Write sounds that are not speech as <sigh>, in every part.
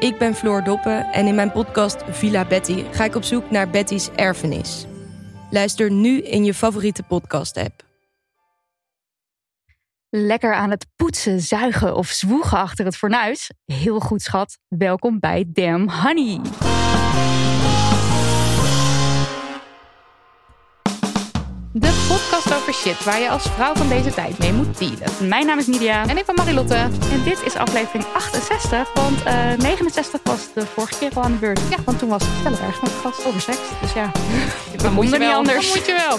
Ik ben Floor Doppen en in mijn podcast Villa Betty ga ik op zoek naar Betty's erfenis. Luister nu in je favoriete podcast-app. Lekker aan het poetsen, zuigen of zwoegen achter het fornuis? Heel goed, schat. Welkom bij Damn Honey. De podcast over shit waar je als vrouw van deze tijd mee moet dealen. Mijn naam is Nidia. En ik ben Marilotte. En dit is aflevering 68, want uh, 69 was de vorige keer al aan de beurt. Ja, want toen was het erg met gast over seks. Dus ja, <laughs> dan moet je niet anders. Dan moet je wel.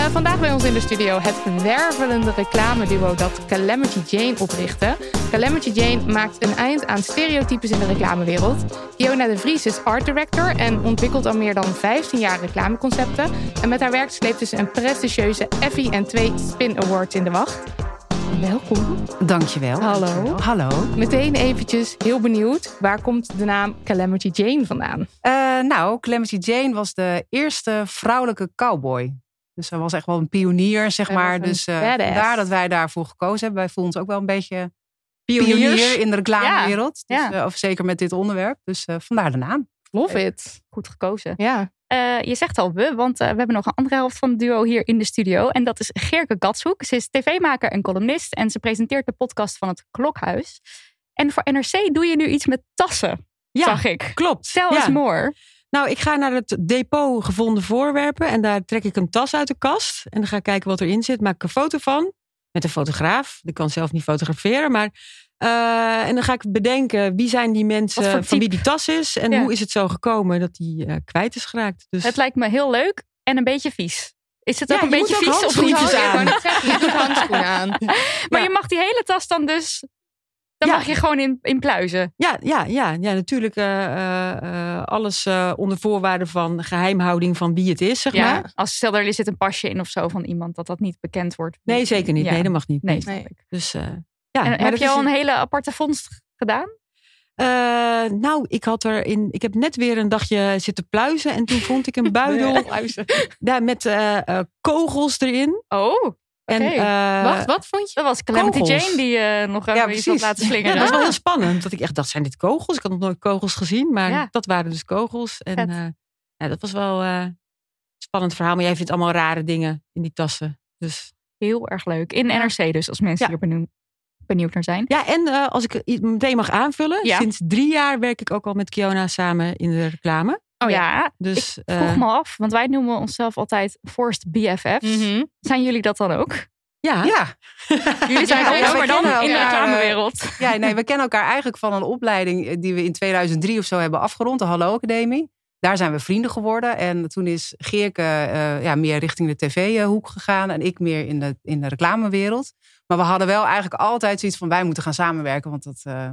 Uh, vandaag bij ons in de studio het wervelende reclameduo dat Calamity Jane oprichtte. Calamity Jane maakt een eind aan stereotypes in de reclamewereld. Fiona de Vries is art director en ontwikkelt al meer dan 15 jaar reclameconcepten. En met haar werk sleept ze een prestigieuze Effie en twee Spin Awards in de wacht. Welkom. Dankjewel. Hallo. Hallo. Meteen eventjes heel benieuwd. Waar komt de naam Calamity Jane vandaan? Uh, nou, Calamity Jane was de eerste vrouwelijke cowboy. Dus zij was echt wel een pionier, zeg maar. Dus uh, vandaar dat wij daarvoor gekozen hebben. Wij voelen ons ook wel een beetje pionier in de reclamewereld. Ja. Dus, ja. Uh, of zeker met dit onderwerp. Dus vandaar de naam. Love it. Goed gekozen. Ja. Uh, je zegt al we, want uh, we hebben nog een andere helft van het duo hier in de studio. En dat is Geerke Gatshoek. Ze is tv-maker en columnist. En ze presenteert de podcast van het Klokhuis. En voor NRC doe je nu iets met tassen, ja, zag ik. klopt. Tell ja. us more. Nou, ik ga naar het depot gevonden voorwerpen. En daar trek ik een tas uit de kast. En dan ga ik kijken wat erin zit. Maak ik een foto van. Met een fotograaf. Ik kan zelf niet fotograferen. Maar uh, en dan ga ik bedenken wie zijn die mensen van wie die tas is. En ja. hoe is het zo gekomen dat die uh, kwijt is geraakt. Dus... Het lijkt me heel leuk en een beetje vies. Is het ook ja, een beetje vies of niet? aan. Je doet handschoenen aan. <laughs> maar je mag die hele tas dan dus dan ja. mag je gewoon in, in pluizen. Ja, ja, ja, ja natuurlijk uh, uh, alles uh, onder voorwaarde van geheimhouding van wie het is, zeg ja, maar. Als stel er zit een pasje in of zo van iemand, dat dat niet bekend wordt. Nee, zeker niet. Ja. Nee, dat mag niet. Nee, nee. Dus ja, en heb je al een hele aparte vondst gedaan? Uh, nou, ik had er in. Ik heb net weer een dagje zitten pluizen. En toen vond ik een <laughs> buidel. <laughs> ja, met uh, uh, kogels erin. Oh. En, okay. wat, wat vond je? Dat was Calamity kogels. Jane die je nog even ja, iets had laten <laughs> slingeren. Ja, dat was wel heel spannend. Dat ik echt dacht, zijn dit kogels? Ik had nog nooit kogels gezien. Maar ja. dat waren dus kogels. En ja, dat was wel een spannend verhaal. Maar jij vindt allemaal rare dingen in die tassen. Dus. Heel erg leuk. In NRC dus, als mensen hier benoemen benieuwd naar zijn. Ja, en uh, als ik meteen mag aanvullen. Ja. Sinds drie jaar werk ik ook al met Kiona samen in de reclame. Oh ja, dus ik vroeg uh, me af, want wij noemen onszelf altijd Forced BFF's. Mm -hmm. Zijn jullie dat dan ook? Ja. ja. Jullie zijn ja, ook, maar dan in de reclamewereld. <laughs> Ja, nee, we kennen elkaar eigenlijk van een opleiding die we in 2003 of zo hebben afgerond, de Hallo Academie. Daar zijn we vrienden geworden. En toen is Geerke uh, ja, meer richting de tv-hoek gegaan. En ik meer in de, in de reclamewereld. Maar we hadden wel eigenlijk altijd zoiets van... wij moeten gaan samenwerken, want dat, uh,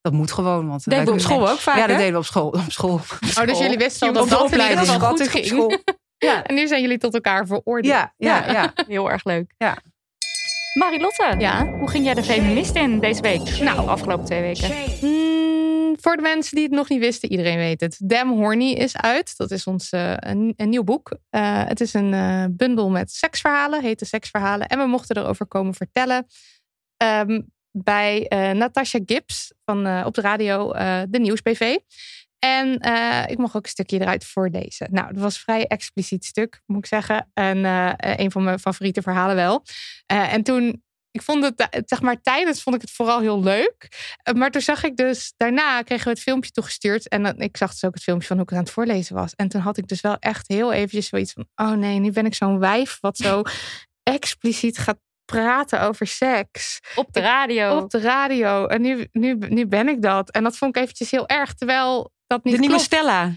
dat moet gewoon. Want deden we op school ook vaak, Ja, dat deden we op school. Op school. Oh, dus jullie wisten al dat dat opleiding wel goed ging. School. <laughs> Ja. En nu zijn jullie tot elkaar veroordeeld. Ja, ja, ja. ja. <laughs> Heel erg leuk. Ja. Marilotte, ja? hoe ging jij de feminist in deze week? Nou, de afgelopen twee weken. Voor de mensen die het nog niet wisten, iedereen weet het. Damn Horny is uit. Dat is ons uh, een, een, nieuw boek. Uh, het is een uh, bundel met seksverhalen, heet de seksverhalen. En we mochten erover komen vertellen. Um, bij Natasha Gibbs van, op de radio, de Nieuws BV. En eh, ik mocht ook een stukje eruit voorlezen. Nou, dat was vrij expliciet stuk, moet ik zeggen. En eh, een van mijn favoriete verhalen wel. Eh, en toen, ik vond het, eh, zeg maar, tijdens vond ik het vooral heel leuk. Eh, maar toen zag ik dus, daarna kregen we het filmpje toegestuurd. En dan, ik zag dus ook het filmpje van hoe ik het aan het voorlezen was. En toen had ik dus wel echt heel eventjes zoiets van, oh nee, nu ben ik zo'n wijf wat zo <laughs> expliciet gaat praten over seks Op de radio. op de radio. En nu, nu, nu ben ik dat. En dat vond ik eventjes heel erg, terwijl dat niet De nieuwe klopt. Stella.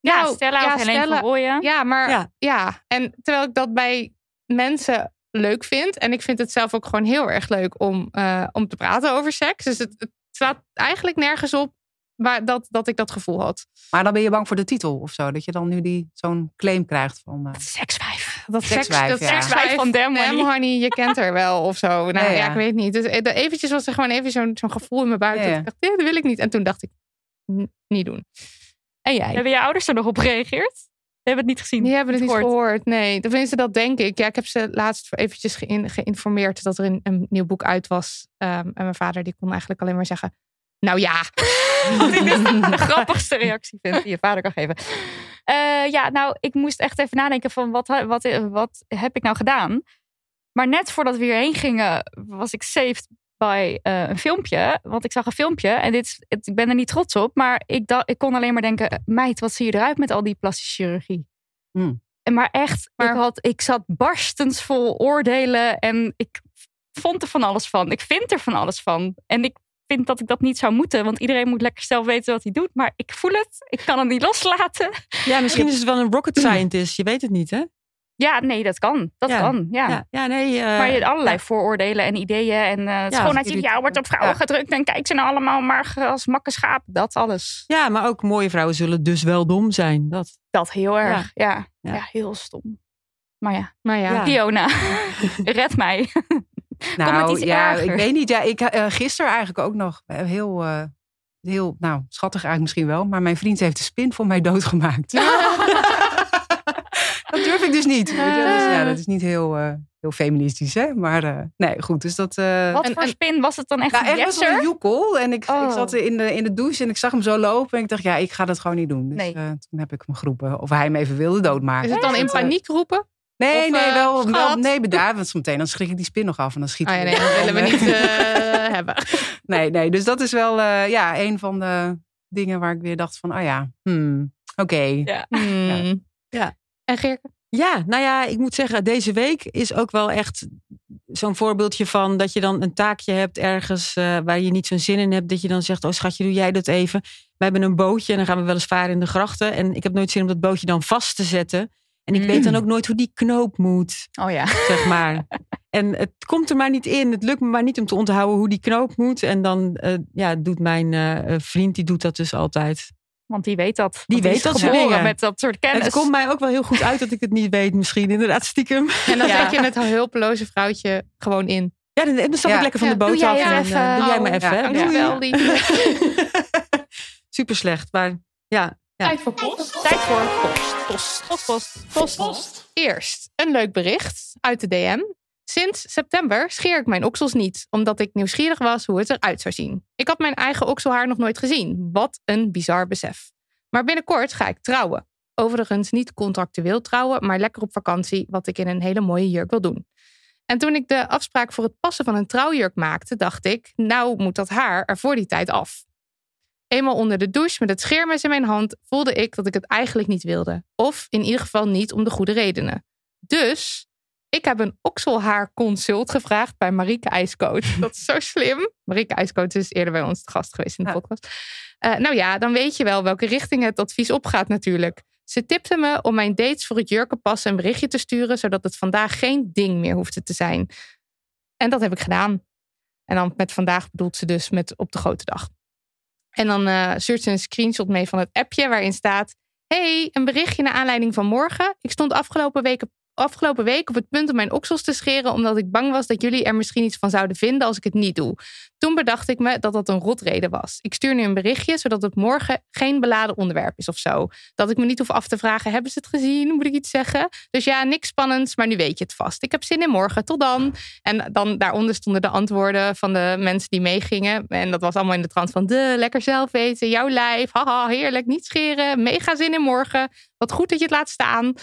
ja, Nou, Stella ja, of Helene Stella- van Rooyen. Ja, maar ja. Ja. En terwijl ik dat bij mensen leuk vind. En ik vind het zelf ook gewoon heel erg leuk om, eh, om te praten over seks. Dus het, het slaat eigenlijk nergens op waar dat, dat ik dat gevoel had. Maar dan ben je bang voor de titel of zo. Dat je dan nu die zo'n claim krijgt van... eh, Sekswijf. Dat Sekswijf, dat ja. sekswijf van Damn Damn Honey. je kent haar wel of zo. Nou Ja, ja, ja. ik weet niet. Dus eh, eventjes was er gewoon even zo'n zo'n gevoel in mijn buik. Ja, Dat ja. ik dacht, nee, dat wil ik niet. En toen dacht ik, "N- niet doen. En jij? Hebben je ouders er nog op gereageerd? We hebben het niet gezien. Die hebben het niet gehoord. gehoord. Nee, tenminste, dat denk ik. Ja, ik heb ze laatst eventjes geïn- geïnformeerd dat er een, een nieuw boek uit was. Ehm, en mijn vader die kon eigenlijk alleen maar zeggen... Nou ja, <laughs> Wat ik dus de grappigste reactie vind die je vader kan geven. Eh, ja, nou, ik moest echt even nadenken van wat, wat, wat heb ik nou gedaan? Maar net voordat we hierheen gingen, was ik saved bij eh, een filmpje. Want ik zag een filmpje en dit, is- het, ik ben er niet trots op. Maar ik, dacht, ik kon alleen maar denken, meid, wat zie je eruit met al die plastische chirurgie? Hmm. En maar echt, Maar- ik, had, ik zat barstens vol oordelen en ik vond er van alles van. Ik vind er van alles van. En ik vind dat ik dat niet zou moeten, want iedereen moet lekker zelf weten wat hij doet. Maar ik voel het, ik kan het niet loslaten. Ja, misschien <laughs> is het wel een rocket scientist. Je weet het niet, hè? Ja, nee, dat kan. Dat Ja. kan, ja. Ja, ja nee. eh, Maar je hebt allerlei ja. vooroordelen en ideeën. En eh het Ja, schoonheidsideaal irritant. wordt op vrouwen Ja. gedrukt. En kijk ze nou allemaal maar als makke schaap. Dat alles. Ja, maar ook mooie vrouwen zullen dus wel dom zijn. Dat. Dat heel erg. Ja, ja. Ja. heel stom. Maar ja, maar ja. Ja. Fiona, <laughs> red mij. Nou ja, erger. ik weet niet. Ja, ik eh, gisteren eigenlijk ook nog eh, heel, eh, heel, nou schattig eigenlijk misschien wel. Maar mijn vriend heeft de spin voor mij doodgemaakt. <laughs> <laughs> dat durf ik dus niet. weet je. Dus, ja, dat is niet heel, eh, heel feministisch, hè? Maar eh, nee, goed. Dus dat. eh, Wat En- voor en- spin was het dan echt? nou, een echt was een joekel. En ik, Oh. ik zat in de, in de douche en ik zag hem zo lopen. En ik dacht, ja, ik ga dat gewoon niet doen. Dus Nee. eh, toen heb ik hem geroepen of hij hem even wilde doodmaken. Is het dan in eh, paniek roepen? Nee, Of, nee, eh, wel, wel nee, bedaard. Want zometeen dan schrik ik die spin nog af en dan schiet Oh ja, hij nee, dat willen we niet eh, <laughs> hebben. Nee, nee, dus dat is wel eh, ja, een van de dingen waar ik weer dacht van, oh ja, hmm, oké. Ja. Hmm. Ja. En Geerke? Ja, nou ja, ik moet zeggen, deze week is ook wel echt zo'n voorbeeldje van dat je dan een taakje hebt ergens eh, waar je niet zo'n zin in hebt. Dat je dan zegt, oh schatje, doe jij dat even. We hebben een bootje en dan gaan we wel eens varen in de grachten. En ik heb nooit zin om dat bootje dan vast te zetten. En ik Mm. weet dan ook nooit hoe die knoop moet, Oh ja. zeg maar. <laughs> en het komt er maar niet in. Het lukt me maar niet om te onthouden hoe die knoop moet. En dan eh, ja, doet mijn eh, vriend, die doet dat dus altijd. Want die weet dat. Die weet dat soort geboren dingen. met dat soort kennis. Het komt mij ook wel heel goed uit dat ik het niet weet misschien. Inderdaad, stiekem. En dan Ja. zet je het hulpeloze vrouwtje gewoon in. Ja, dan, dan stap Ja. ik lekker van Ja, de boot doe jij af. en, even. eh, doe jij maar Oh, even. ja, hè. Dankjewel. <laughs> Super slecht, maar ja. Ja. Tijd voor post. Tijd voor post. Post. Post. Post. Post. Eerst een leuk bericht uit de DM. Sinds september scheer ik mijn oksels niet, omdat ik nieuwsgierig was hoe het eruit zou zien. Ik had mijn eigen okselhaar nog nooit gezien. Wat een bizar besef. Maar binnenkort ga ik trouwen. Overigens niet contractueel trouwen, maar lekker op vakantie, wat ik in een hele mooie jurk wil doen. En toen ik de afspraak voor het passen van een trouwjurk maakte, dacht ik, nou moet dat haar er voor die tijd af. Eenmaal onder de douche met het scheermes in mijn hand voelde ik dat ik het eigenlijk niet wilde. Of in ieder geval niet om de goede redenen. Dus ik heb een okselhaarconsult gevraagd bij Marieke IJscoach. <laughs> Dat is zo slim. Marieke IJscoach is eerder bij ons te gast geweest in de Ja. podcast. Eh, nou ja, dan weet je wel welke richting het advies opgaat natuurlijk. Ze tipte me om mijn dates voor het jurkenpassen een berichtje te sturen... zodat het vandaag geen ding meer hoefde te zijn. En dat heb ik gedaan. En dan met vandaag bedoelt ze dus met op de grote dag. En dan eh stuurt ze een screenshot mee van het appje waarin staat... hey, een berichtje naar aanleiding van morgen. Ik stond afgelopen week, afgelopen week op het punt om mijn oksels te scheren, omdat ik bang was dat jullie er misschien iets van zouden vinden als ik het niet doe. Toen bedacht ik me dat dat een rotreden was. Ik stuur nu een berichtje, zodat het morgen geen beladen onderwerp is of zo. Dat ik me niet hoef af te vragen, hebben ze het gezien? Moet ik iets zeggen? Dus ja, niks spannends, maar nu weet je het vast. Ik heb zin in morgen, tot dan. En dan daaronder stonden de antwoorden van de mensen die meegingen. En dat was allemaal in de trant van, de, lekker zelf weten, jouw lijf, haha, heerlijk, niet scheren, mega zin in morgen. Wat goed dat je het laat staan.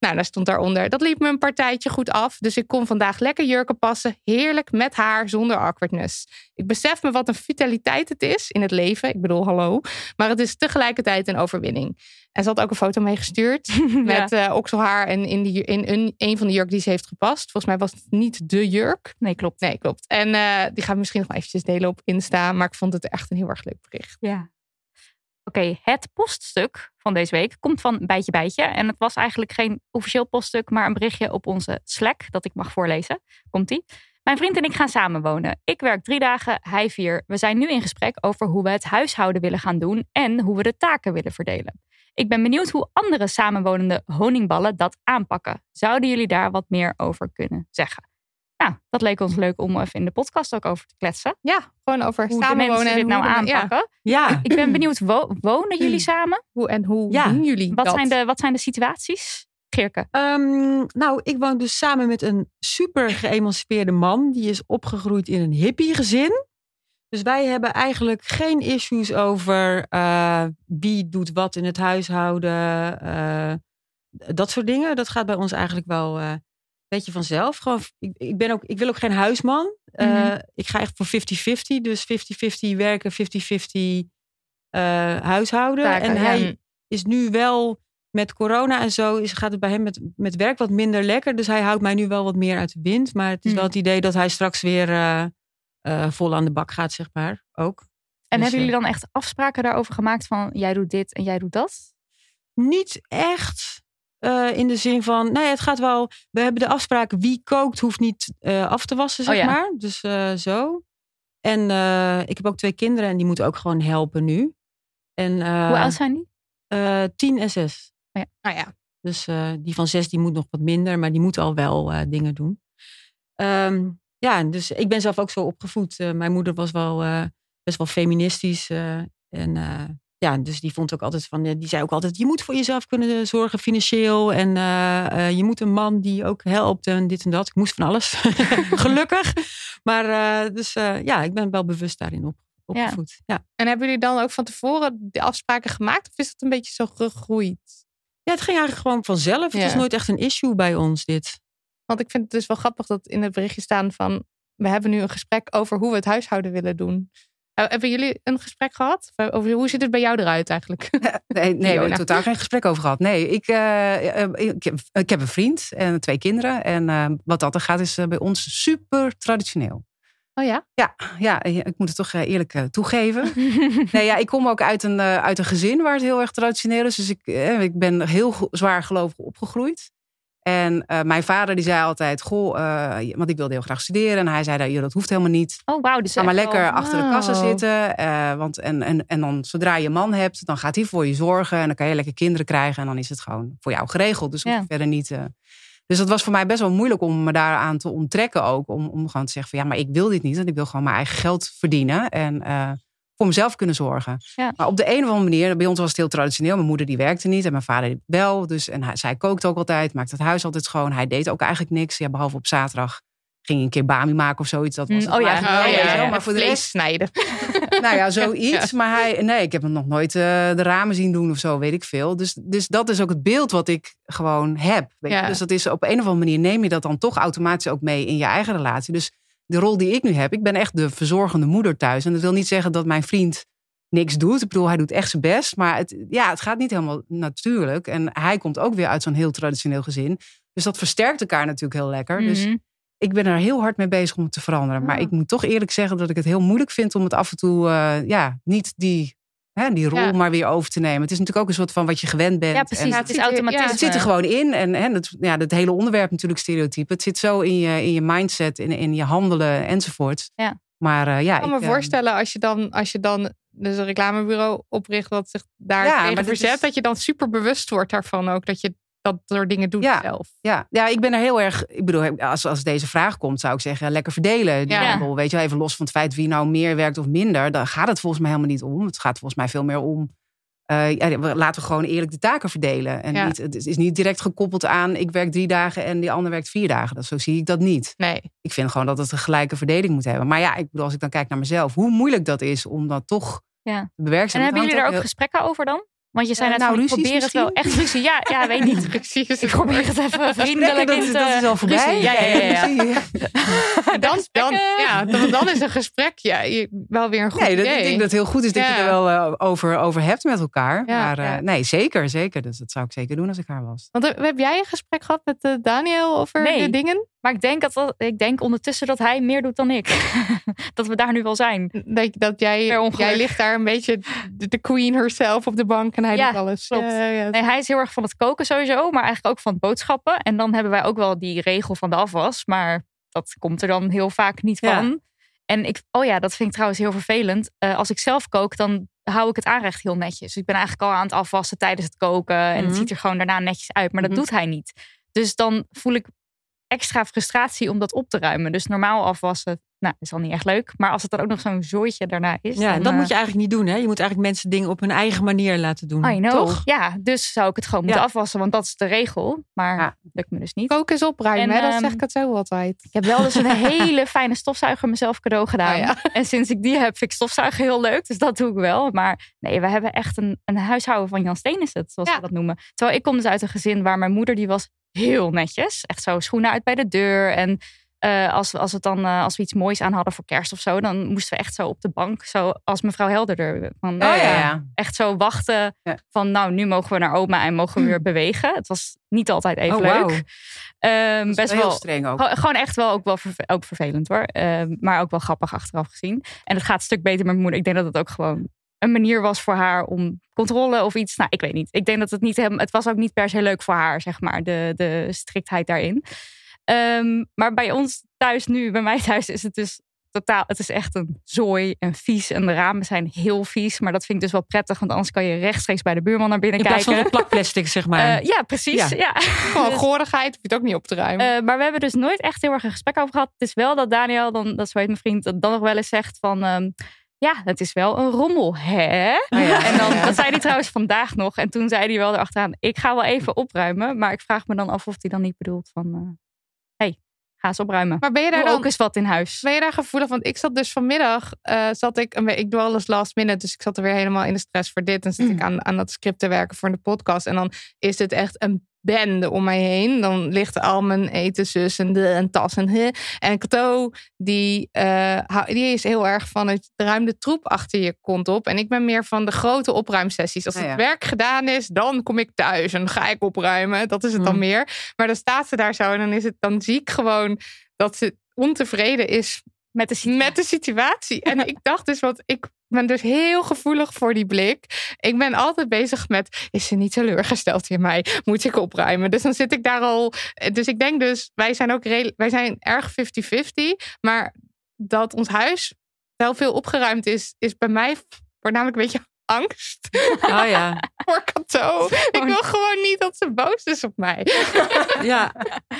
Nou, daar stond daaronder. Dat liep me een partijtje goed af. Dus ik kon vandaag lekker jurken passen. Heerlijk met haar, zonder awkwardness. Ik besef me wat een vitaliteit het is in het leven. Ik bedoel, hallo. Maar het is tegelijkertijd een overwinning. En ze had ook een foto meegestuurd. <laughs> met uh, okselhaar en in, die, in een, een van de jurk die ze heeft gepast. Volgens mij was het niet de jurk. Nee, klopt. Nee, klopt. En uh, die gaan we misschien nog eventjes delen op Insta. Maar ik vond het echt een heel erg leuk bericht. Ja. Oké, het poststuk van deze week komt van Bijtje Bijtje. En het was eigenlijk geen officieel poststuk, maar een berichtje op onze Slack dat ik mag voorlezen. Komt-ie. Mijn vriend en ik gaan samenwonen. Ik werk drie dagen, hij vier. We zijn nu in gesprek over hoe we het huishouden willen gaan doen en hoe we de taken willen verdelen. Ik ben benieuwd hoe andere samenwonende honingballen dat aanpakken. Zouden jullie daar wat meer over kunnen zeggen? Nou, dat leek ons leuk om even in de podcast ook over te kletsen. Ja, gewoon over Hoe de samenwonen. mensen dit nou hoe aanpakken. Ja, Ik ben benieuwd, wo- wonen jullie samen? Hoe en hoe Ja. doen jullie Wat dat? zijn, de, wat zijn de situaties? Geerke. Ehm, nou, ik woon dus samen met een super geëmancipeerde man. Die is opgegroeid in een hippie gezin. Dus wij hebben eigenlijk geen issues over eh, wie doet wat in het huishouden. eh, dat soort dingen. Dat gaat bij ons eigenlijk wel eh, beetje vanzelf. Gewoon, ik, ik, ben ook, ik wil ook geen huisman. Eh, Mhm. Ik ga echt voor 50-50. Dus 50-50 werken, 50-50 eh, huishouden. Taken, en ja. hij is nu wel met corona en zo is, gaat het bij hem met, met werk wat minder lekker. Dus hij houdt mij nu wel wat meer uit de wind. Maar het is wel het idee dat hij straks weer eh, vol aan de bak gaat, zeg maar. Ook. En Dus, hebben jullie dan echt afspraken daarover gemaakt van jij doet dit en jij doet dat? Niet echt eh, in de zin van, nee, het gaat wel. We hebben de afspraak wie kookt hoeft niet eh, af te wassen, zeg Oh ja. maar. Dus eh, zo. En eh, ik heb ook twee kinderen en die moeten ook gewoon helpen nu. En, eh, Hoe oud zijn die? eh, tien en zes. Nou ja, Dus eh, die van zes die moet nog wat minder, maar die moet al wel eh, dingen doen. Ehm, ja, dus ik ben zelf ook zo opgevoed. Eh, mijn moeder was wel eh, best wel feministisch. eh, en eh, ja, dus die vond ook altijd van, eh, die zei ook altijd: je moet voor jezelf kunnen zorgen financieel. En eh, eh, je moet een man die ook helpt en dit en dat. Ik moest van alles, <laughs> gelukkig. Maar dus ja, ik ben wel bewust daarin op, opgevoed. Ja. en hebben jullie dan ook van tevoren de afspraken gemaakt? Of is het een beetje zo gegroeid? ja, het ging eigenlijk gewoon vanzelf. Het Ja. is nooit echt een issue bij ons, dit. Want ik vind het dus wel grappig dat in het berichtje staan van... we hebben nu een gesprek over hoe we het huishouden willen doen. Eh, Hebben jullie een gesprek gehad? Over hoe ziet het bij jou eruit eigenlijk? <laughs> Nee, nee we hebben totaal geen gesprek over gehad. Nee, ik, eh, eh, ik, heb, ik heb een vriend en twee kinderen. En eh, wat dat er gaat is eh, bij ons super traditioneel. Oh ja? Ja, ja, ik moet het toch eh, eerlijk eh, toegeven. <laughs> nee, ja, ik kom ook uit een, eh, uit een gezin waar het heel erg traditioneel is. Dus ik, eh, ik ben heel zwaar gelovig opgegroeid. En eh, mijn vader die zei altijd, goh, eh, want ik wilde heel graag studeren. En hij zei, dat, joh, dat hoeft helemaal niet. Oh, wauw. Dus Ga maar lekker wel- achter de kassen Wauw. zitten. eh, want, en, en, en dan zodra je een man hebt, dan gaat hij voor je zorgen. En dan kan je lekker kinderen krijgen. En dan is het gewoon voor jou geregeld. Dus hoef je Ja. verder niet... dus dat was voor mij best wel moeilijk om me daaraan te onttrekken ook. Om, om gewoon te zeggen van ja, maar ik wil dit niet. Want ik wil gewoon mijn eigen geld verdienen. En voor mezelf kunnen zorgen. Ja. Maar op de een of andere manier, bij ons was het heel traditioneel. Mijn moeder die werkte niet en mijn vader wel. Dus, en hij, zij kookt ook altijd, maakte het huis altijd schoon. Hij deed ook eigenlijk niks. Ja, behalve op zaterdag ging hij een keer bami maken of zoiets. Dat was Mm, het oh ja. Oh ja, ja. Maar voor de rest snijden. <laughs> nou ja, zoiets. Maar hij, nee, ik heb hem nog nooit eh, de ramen zien doen of zo, weet ik veel. Dus, dus dat is ook het beeld wat ik gewoon heb. Weet je? Dus dat is op een of andere manier neem je dat dan toch automatisch ook mee in je eigen relatie. Dus de rol die ik nu heb, ik ben echt de verzorgende moeder thuis. En dat wil niet zeggen dat mijn vriend niks doet. Ik bedoel, hij doet echt zijn best. Maar het, ja, het gaat niet helemaal natuurlijk. En hij komt ook weer uit zo'n heel traditioneel gezin. Dus dat versterkt elkaar natuurlijk heel lekker. Dus Mhm. ik ben er heel hard mee bezig om het te veranderen. Maar Ah. ik moet toch eerlijk zeggen dat ik het heel moeilijk vind om het af en toe, eh, ja, niet die, hè, die rol Ja. maar weer over te nemen. Het is natuurlijk ook een soort van wat je gewend bent. Ja, precies. En het is automatisme. het zit er gewoon in. En hè, dat, ja, dat hele onderwerp natuurlijk stereotype. Het zit zo in je, in je mindset, in, in je handelen enzovoort. Ja. Maar eh, ja, Ik kan me ik, eh, voorstellen als je dan, als je dan dus een reclamebureau opricht dat zich daar Ja, maar dat verzet, is- dat je dan super bewust wordt daarvan ook. Dat je dat soort dingen doet Ja. zelf. Ja, ja, ik ben er heel erg. Ik bedoel, als, als deze vraag komt, zou ik zeggen: lekker verdelen. Die Ja. handel. Weet je wel, even los van het feit wie nou meer werkt of minder. Daar gaat het volgens mij helemaal niet om. Het gaat volgens mij veel meer om. eh, ja, laten we gewoon eerlijk de taken verdelen. En Ja. niet, het is niet direct gekoppeld aan ik werk drie dagen en die ander werkt vier dagen. Dat, zo zie ik dat niet. Nee. Ik vind gewoon dat het een gelijke verdeling moet hebben. Maar ja, ik bedoel, als ik dan kijk naar mezelf, hoe moeilijk dat is om dat toch Ja. te En bewerkstelligen. hebben jullie daar ook heel- gesprekken over dan? Want je zei Eh, net nou, van, ik ruzies probeer het wel echt ruzie. Ja, ja, weet niet. <laughs> Precies. Ik probeer het even vriendelijk dat, in is- te... dat is al voorbij. ruzie. Ja, ja, ja. ja. <laughs> Dan, dan, ja, dan, dan is een gesprek ja, je- wel weer een goed Nee, dat, ik denk dat het heel goed is dat je Ja. er wel eh, over, over hebt met elkaar. Ja, maar eh, ja. nee, zeker, zeker. Dus dat zou ik zeker doen als ik haar was. Want heb jij een gesprek gehad met Daniel over Nee. de dingen? Maar ik denk, dat, ik denk ondertussen dat hij meer doet dan ik. <laughs> dat we daar nu wel zijn. Dat, dat jij, jij ligt daar een beetje de queen herself op de bank en hij Ja, doet alles. klopt. Ja, ja. Nee, hij is heel erg van het koken sowieso, maar eigenlijk ook van het boodschappen. En dan hebben wij ook wel die regel van de afwas, maar dat komt er dan heel vaak niet van. En ik, oh ja, dat vind ik trouwens heel vervelend. Eh, als ik zelf kook, dan hou ik het aanrecht heel netjes. Dus ik ben eigenlijk al aan het afwassen tijdens het koken. En Mhm. het ziet er gewoon daarna netjes uit. Maar dat Mhm. doet hij niet. Dus dan voel ik extra frustratie om dat op te ruimen. Dus normaal afwassen, nou, is al niet echt leuk. Maar als het dan ook nog zo'n zooitje daarna is. Ja, en dan, dat eh, moet je eigenlijk niet doen. Hè? Je moet eigenlijk mensen dingen op hun eigen manier laten doen. I know. Toch? Ja, dus zou ik het gewoon moeten Ja. afwassen, want dat is de regel. Maar Ja. lukt me dus niet. Koken is opruimen, En, hè? dat ehm, zeg ik het zo altijd. Ik heb wel dus een hele fijne stofzuiger mezelf cadeau <laughs> gedaan. Oh ja. En sinds ik die heb, vind ik stofzuigen heel leuk. Dus dat doe ik wel. Maar nee, we hebben echt een, een huishouden van Jan Steen is het, zoals Ja. we dat noemen. Terwijl ik kom dus uit een gezin waar mijn moeder, die was heel netjes. Echt zo schoenen uit bij de deur. En eh, als, we- als, het dan, eh, als we iets moois aan hadden voor kerst of zo, dan moesten we echt zo op de bank, zo als mevrouw Helderder. Van, Oh, eh, ja, ja. Echt zo wachten Ja. van, nou, nu mogen we naar oma en mogen we weer bewegen. Het was niet altijd even Oh, leuk. Ehm, Dat is best wel streng ook. Gewoon- echt wel ook wel verve- ook vervelend hoor. Ehm, maar ook wel grappig achteraf gezien. En het gaat een stuk beter met mijn moeder. Ik denk dat het ook gewoon een manier was voor haar om controle of iets. Nou, ik weet niet. Ik denk dat het niet helemaal. Het was ook niet per se leuk voor haar, zeg maar, de, de striktheid daarin. Ehm, maar bij ons thuis nu, bij mij thuis, is het dus totaal. Het is echt een zooi en vies. En de ramen zijn heel vies. Maar dat vind ik dus wel prettig, want anders kan je rechtstreeks bij de buurman naar binnen In plaats van kijken. de plakplastic, zeg maar. Eh, ja, precies. Ja. Ja. <laughs> Gewoon Dus- goorigheid, hoef je het ook niet op te ruimen. eh, maar we hebben dus nooit echt heel erg een gesprek over gehad. Het is wel dat Daniel, dan, dat is zo heet mijn vriend, dat dan nog wel eens zegt van... ehm, ja, het is wel een rommel, hè? Oh ja. En dan, dat zei hij trouwens vandaag nog. En toen zei hij wel erachteraan, ik ga wel even opruimen. Maar ik vraag me dan af of hij dan niet bedoelt van... eh ga eens opruimen. maar ben je daar dan ook eens wat in huis. Ben je daar gevoelig? Want ik zat dus vanmiddag, eh, zat ik, we- ik doe alles last minute, dus ik zat er weer helemaal in de stress voor dit. En zit ik aan, aan dat script te werken voor de podcast. En dan is het echt een bende om mij heen. Dan ligt al mijn eten, zus en de en tas en he. En Cato, die, eh, die is heel erg van het ruim de troep achter je kont op. En ik ben meer van de grote opruimsessies. Als Ah, het ja. werk gedaan is, dan kom ik thuis en ga ik opruimen. Dat is het dan Mm. meer. Maar dan staat ze daar zo en dan, is het, dan zie ik gewoon dat ze ontevreden is Met de situatie. met de situatie. En ik dacht dus, want ik ben dus heel gevoelig voor die blik. Ik ben altijd bezig met, is ze niet teleurgesteld in mij? Moet ik opruimen? Dus dan zit ik daar al. Dus ik denk dus, wij zijn ook wij zijn erg 50-50. Maar dat ons huis wel veel opgeruimd is, is bij mij voornamelijk een beetje angst Oh ja. <laughs> voor Cato. Ik wil gewoon niet dat ze boos is op mij. <laughs> ja.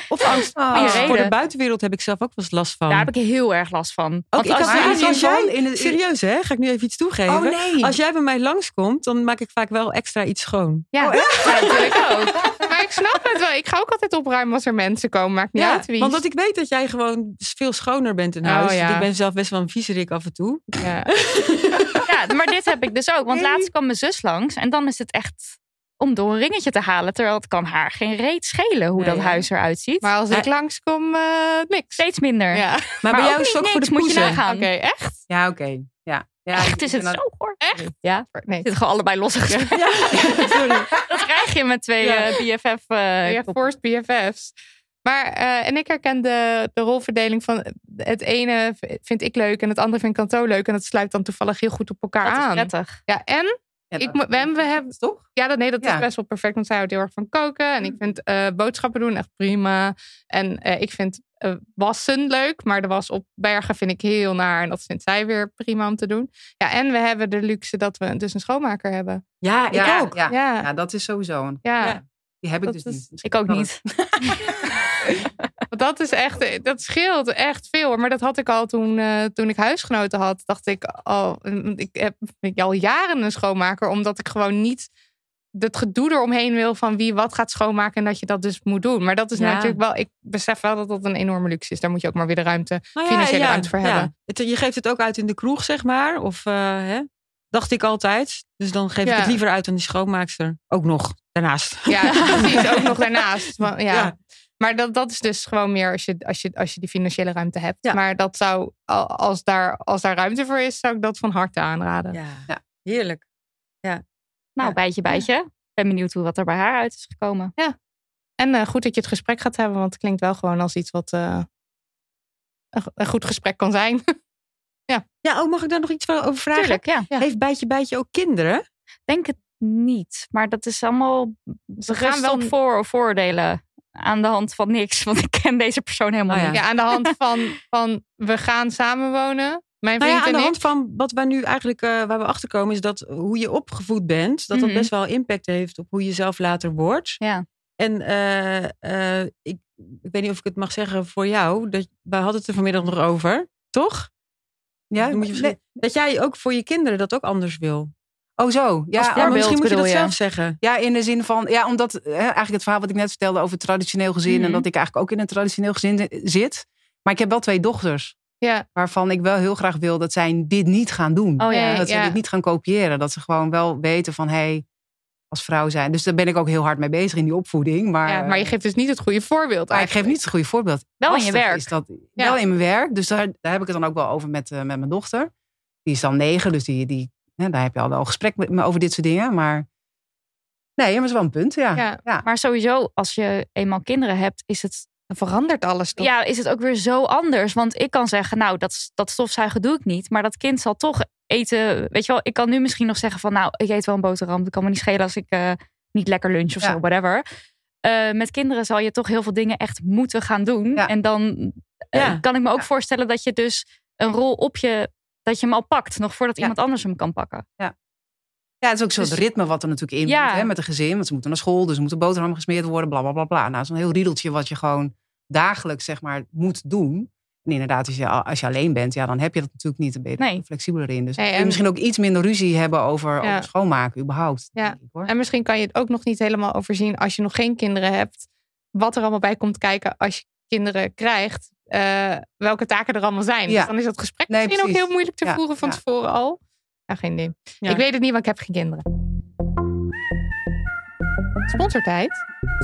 Of angst, Oh. angst voor de buitenwereld heb ik zelf ook wel eens last van. Daar heb ik heel erg last van. ook, Want ik als had jij, in het- serieus hè, ga ik nu even iets toegeven. Oh nee. Als jij bij mij langskomt, dan maak ik vaak wel extra iets schoon. ja, Oh, ja, natuurlijk ook. Maar ik snap het wel. Ik ga ook altijd opruimen als er mensen komen. Maakt niet uit wie. want dat ik weet dat jij gewoon veel schoner bent in Oh, huis. ja. Ik ben zelf best wel een viezerik af en toe. Ja. <laughs> Ja, maar dit heb ik dus ook. Want <laughs> laatst kwam mijn zus langs. En dan is het echt om door een ringetje te halen. Terwijl het kan haar geen reet schelen hoe Nee, dat ja. huis eruit ziet. Maar als ik Eh. langskom, eh niks. Steeds minder. Ja. Maar, bij jou is het ook voor de moet je nagaan. Oké, echt? Ja, oké. Ja. ja. Echt is het zo hoor. Echt? Ja, Nee. zitten gewoon allebei losse <laughs> gesprekken. Ja, <laughs> sorry. Dat krijg je met twee Ja. eh, BFF. eh, ja, forced BFF's. Maar, eh, en ik herken de, de rolverdeling van het ene vind ik leuk en het andere vind ik Kanto leuk. En dat sluit dan toevallig heel goed op elkaar dat is aan. prettig. Ja, en Ja, Ik we hebben- we hebben- toch? ja, dat, nee, dat Ja. is best wel perfect. Want zij houdt heel erg van koken. En ik vind eh, boodschappen doen echt prima. En eh, ik vind wassen leuk. Maar de was opbergen vind ik heel naar. En dat vindt zij weer prima om te doen. Ja, en we hebben de luxe dat we dus een schoonmaker hebben. Ja, ik Ja, ook. Ja, Ja. dat is sowieso een. Ja. Die heb ik Dat dus is- niet. Ik ook niet. <laughs> Want <laughs> dat is echt, dat scheelt echt veel. Maar dat had ik al toen, eh, toen ik huisgenoten had. Dacht ik al, ik heb ik al jaren een schoonmaker. Omdat ik gewoon niet het gedoe eromheen wil van wie wat gaat schoonmaken. En dat je dat dus moet doen. Maar dat is Ja. natuurlijk wel, ik besef wel dat dat een enorme luxe is. Daar moet je ook maar weer de ruimte, Nou ja, financiële ja, ruimte voor hebben. Je geeft het ook uit in de kroeg, zeg maar. Of, eh, hè? Dacht ik altijd. Dus dan geef ik het liever uit aan die schoonmaakster. Ook nog, daarnaast. Ja, precies. <laughs> Ook nog daarnaast. Ja. Ja. Maar dat, dat is dus gewoon meer als je, als, je, als je die financiële ruimte hebt. Ja. Maar dat zou, al- als daar, als daar ruimte voor is, zou ik dat van harte aanraden. Ja, Ja. heerlijk. Nou, Ja. bijtje, bijtje. Ik ben benieuwd hoe wat er bij haar uit is gekomen. En eh, goed dat je het gesprek gaat hebben, want het klinkt wel gewoon als iets wat eh, een, go- een goed gesprek kan zijn. <laughs> Ja, oh, mag ik daar nog iets over vragen? Tuurlijk, ja. Ja. Heeft Bijtje Bijtje ook kinderen? Denk het niet. Maar dat is allemaal Ze gaan gaan wel wel voor vooroordelen aan de hand van niks. Want ik ken deze persoon helemaal Oh ja. niet. ja, aan de hand van, van we gaan samenwonen. Mijn Nou ja, aan de hand van wat wij nu eigenlijk, eh, waar we achter komen, is dat hoe je opgevoed bent, dat Mhm. dat best wel impact heeft op hoe je zelf later wordt. Ja. En eh, eh, ik, ik weet niet of ik het mag zeggen voor jou, dat, wij hadden het er vanmiddag nog over, toch? Ja, moet je Dat jij ook voor je kinderen dat ook anders wil. Oh zo. Ja, maar misschien moet je dat je? zelf zeggen. Ja, in de zin van, ja, omdat hè, eigenlijk het verhaal wat ik net vertelde over het traditioneel gezin Mhm. en dat ik eigenlijk ook in een traditioneel gezin zi- zit. Maar ik heb wel twee dochters, Ja, waarvan ik wel heel graag wil dat zij dit niet gaan doen. Oh ja. Dat ze dit niet gaan kopiëren. Dat ze gewoon wel weten van, hé, hey, als vrouw zijn. Dus daar ben ik ook heel hard mee bezig in die opvoeding. Maar, ja, maar je geeft dus niet het goede voorbeeld. maar ik geef eigenlijk. niet het goede voorbeeld. Wel in je werk. Is dat, Ja. Wel in mijn werk. Dus daar, daar heb ik het dan ook wel over met, eh, met mijn dochter. Die is dan negen, dus die, die, daar heb je al wel gesprek met me over dit soort dingen. Maar nee, maar dat is wel een punt, ja. Ja. ja. Maar sowieso, als je eenmaal kinderen hebt, is het, Dan verandert alles toch? ja, is het ook weer zo anders. Want ik kan zeggen, nou, dat, dat stofzuigen doe ik niet. Maar dat kind zal toch eten. Weet je wel, ik kan nu misschien nog zeggen van, nou, ik eet wel een boterham. Het kan me niet schelen als ik eh, niet lekker lunch of Ja. zo, whatever. Eh, met kinderen zal je toch heel veel dingen echt moeten gaan doen. Ja. En dan eh, Ja. kan ik me ook Ja. voorstellen dat je dus een rol op je, dat je hem al pakt. Nog voordat Ja. iemand anders hem kan pakken. Ja, het is ook zo'n Dus- ritme wat er natuurlijk in Ja. moet hè, met een gezin. Want ze moeten naar school, dus er moeten boterhammen gesmeerd worden, bla bla bla bla. Nou, zo'n heel riedeltje wat je gewoon dagelijks zeg maar moet doen. En inderdaad, als je, als je alleen bent, ja, dan heb je dat natuurlijk niet. Dan ben je er Nee. flexibeler in. Dus en- misschien ook iets minder ruzie hebben over, Ja. over schoonmaken überhaupt. Ja. denk ik, hoor. En misschien kan je het ook nog niet helemaal overzien als je nog geen kinderen hebt. Wat er allemaal bij komt kijken als je kinderen krijgt. Eh, welke taken er allemaal zijn. Ja. Dus dan is dat gesprek Nee, misschien ook heel moeilijk te Ja, voeren van ja. tevoren al. Ja, geen idee. Ik weet het niet, want ik heb geen kinderen. Sponsortijd.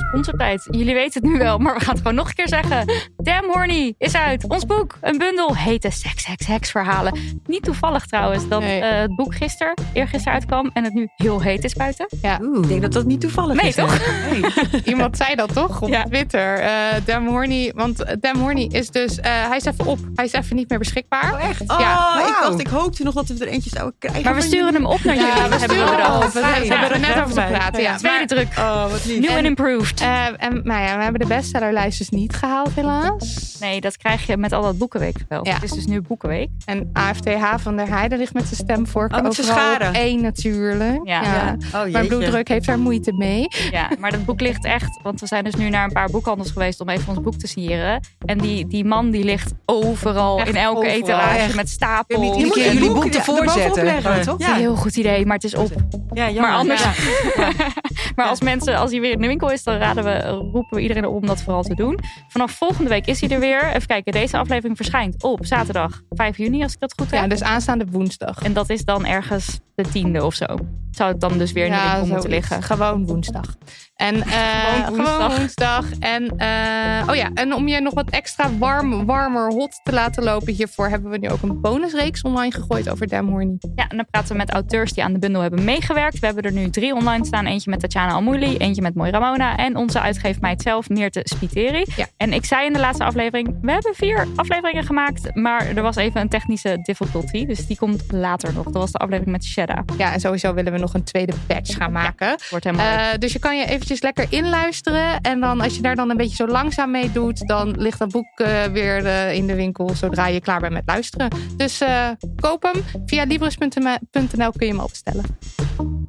Sponsortijd. Jullie weten het nu wel, maar we gaan het gewoon nog een keer zeggen. Damn Horny is uit. Ons boek. Een bundel hete seks, seks, heks verhalen. Niet toevallig trouwens dat Nee. eh, het boek gisteren, eergisteren uitkwam en het nu heel heet is buiten. Oeh. Ik denk dat dat niet toevallig Nee, is. toch? hè? Nee. <laughs> Iemand zei dat toch op Ja. Twitter. eh Dam Horny. Want Dam Horny is dus... eh, hij is even op. Hij is even niet meer beschikbaar. Oh, echt? Oh, Ja. ik dacht, ik hoopte nog dat we er eentje zouden krijgen. Maar we sturen hem op naar Ja, jullie. we hebben we hem op. We hebben er net Ja. over te praten. Ja. Tweede Maar- druk. Oh, wat lief. New and improved. Eh, en nou ja, we hebben de bestsellerlijst dus niet gehaald helaas. Nee, dat krijg je met al dat boekenweekspel. Ja. Het is dus nu boekenweek. En AFTH van der Heijden ligt met zijn stemvork Oh, met zijn overal één natuurlijk. Ja. Ja. Oh, Mijn jeetje. bloeddruk heeft daar moeite mee. Ja, maar dat boek ligt echt... Want we zijn dus nu naar een paar boekhandels geweest om even ons boek te signeren. En die, die man die ligt overal, Echt in elke overal, etalage echt. met stapels. moet Je iedere moet jullie boek boek er ervoor zetten. Ja, toch? Dat is een heel goed idee, maar het is op. Ja, jammer. Maar anders, Ja. <laughs> maar als mensen, als hij weer in de winkel is, dan raden we, roepen we iedereen op om dat vooral te doen. Vanaf volgende week is hij er weer. Even kijken, deze aflevering verschijnt op zaterdag 5 juni, als ik dat goed heb. Ja, dus aanstaande woensdag. En dat is dan ergens de tiende of zo. Zou het dan dus weer in de winkel moeten liggen. Gewoon woensdag. En, Gewoon woensdag. Gewoon woensdag. En, eh, oh ja, en om je nog wat extra warm, warmer, hot te laten lopen hiervoor... hebben we nu ook een bonusreeks online gegooid over Dam Horny. Ja, en dan praten we met auteurs die aan de bundel hebben meegewerkt. We hebben er nu drie online staan. Eentje met Tatjana Almouli, eentje met Mooi Ramona... en onze uitgeefmeid zelf, Meerte Spiteri. Ja. En ik zei in de laatste aflevering... we hebben vier afleveringen gemaakt... maar er was even een technische difficulty. Dus die komt later nog. Dat was de aflevering met Shedda. Ja, en sowieso willen we nog een tweede batch gaan maken. Wordt helemaal. Eh, dus je kan je lekker inluisteren. En dan als je daar dan een beetje zo langzaam mee doet, dan ligt dat boek eh, weer eh, in de winkel zodra je klaar bent met luisteren. Dus eh, koop hem. Via libris.nl kun je hem opstellen. bestellen.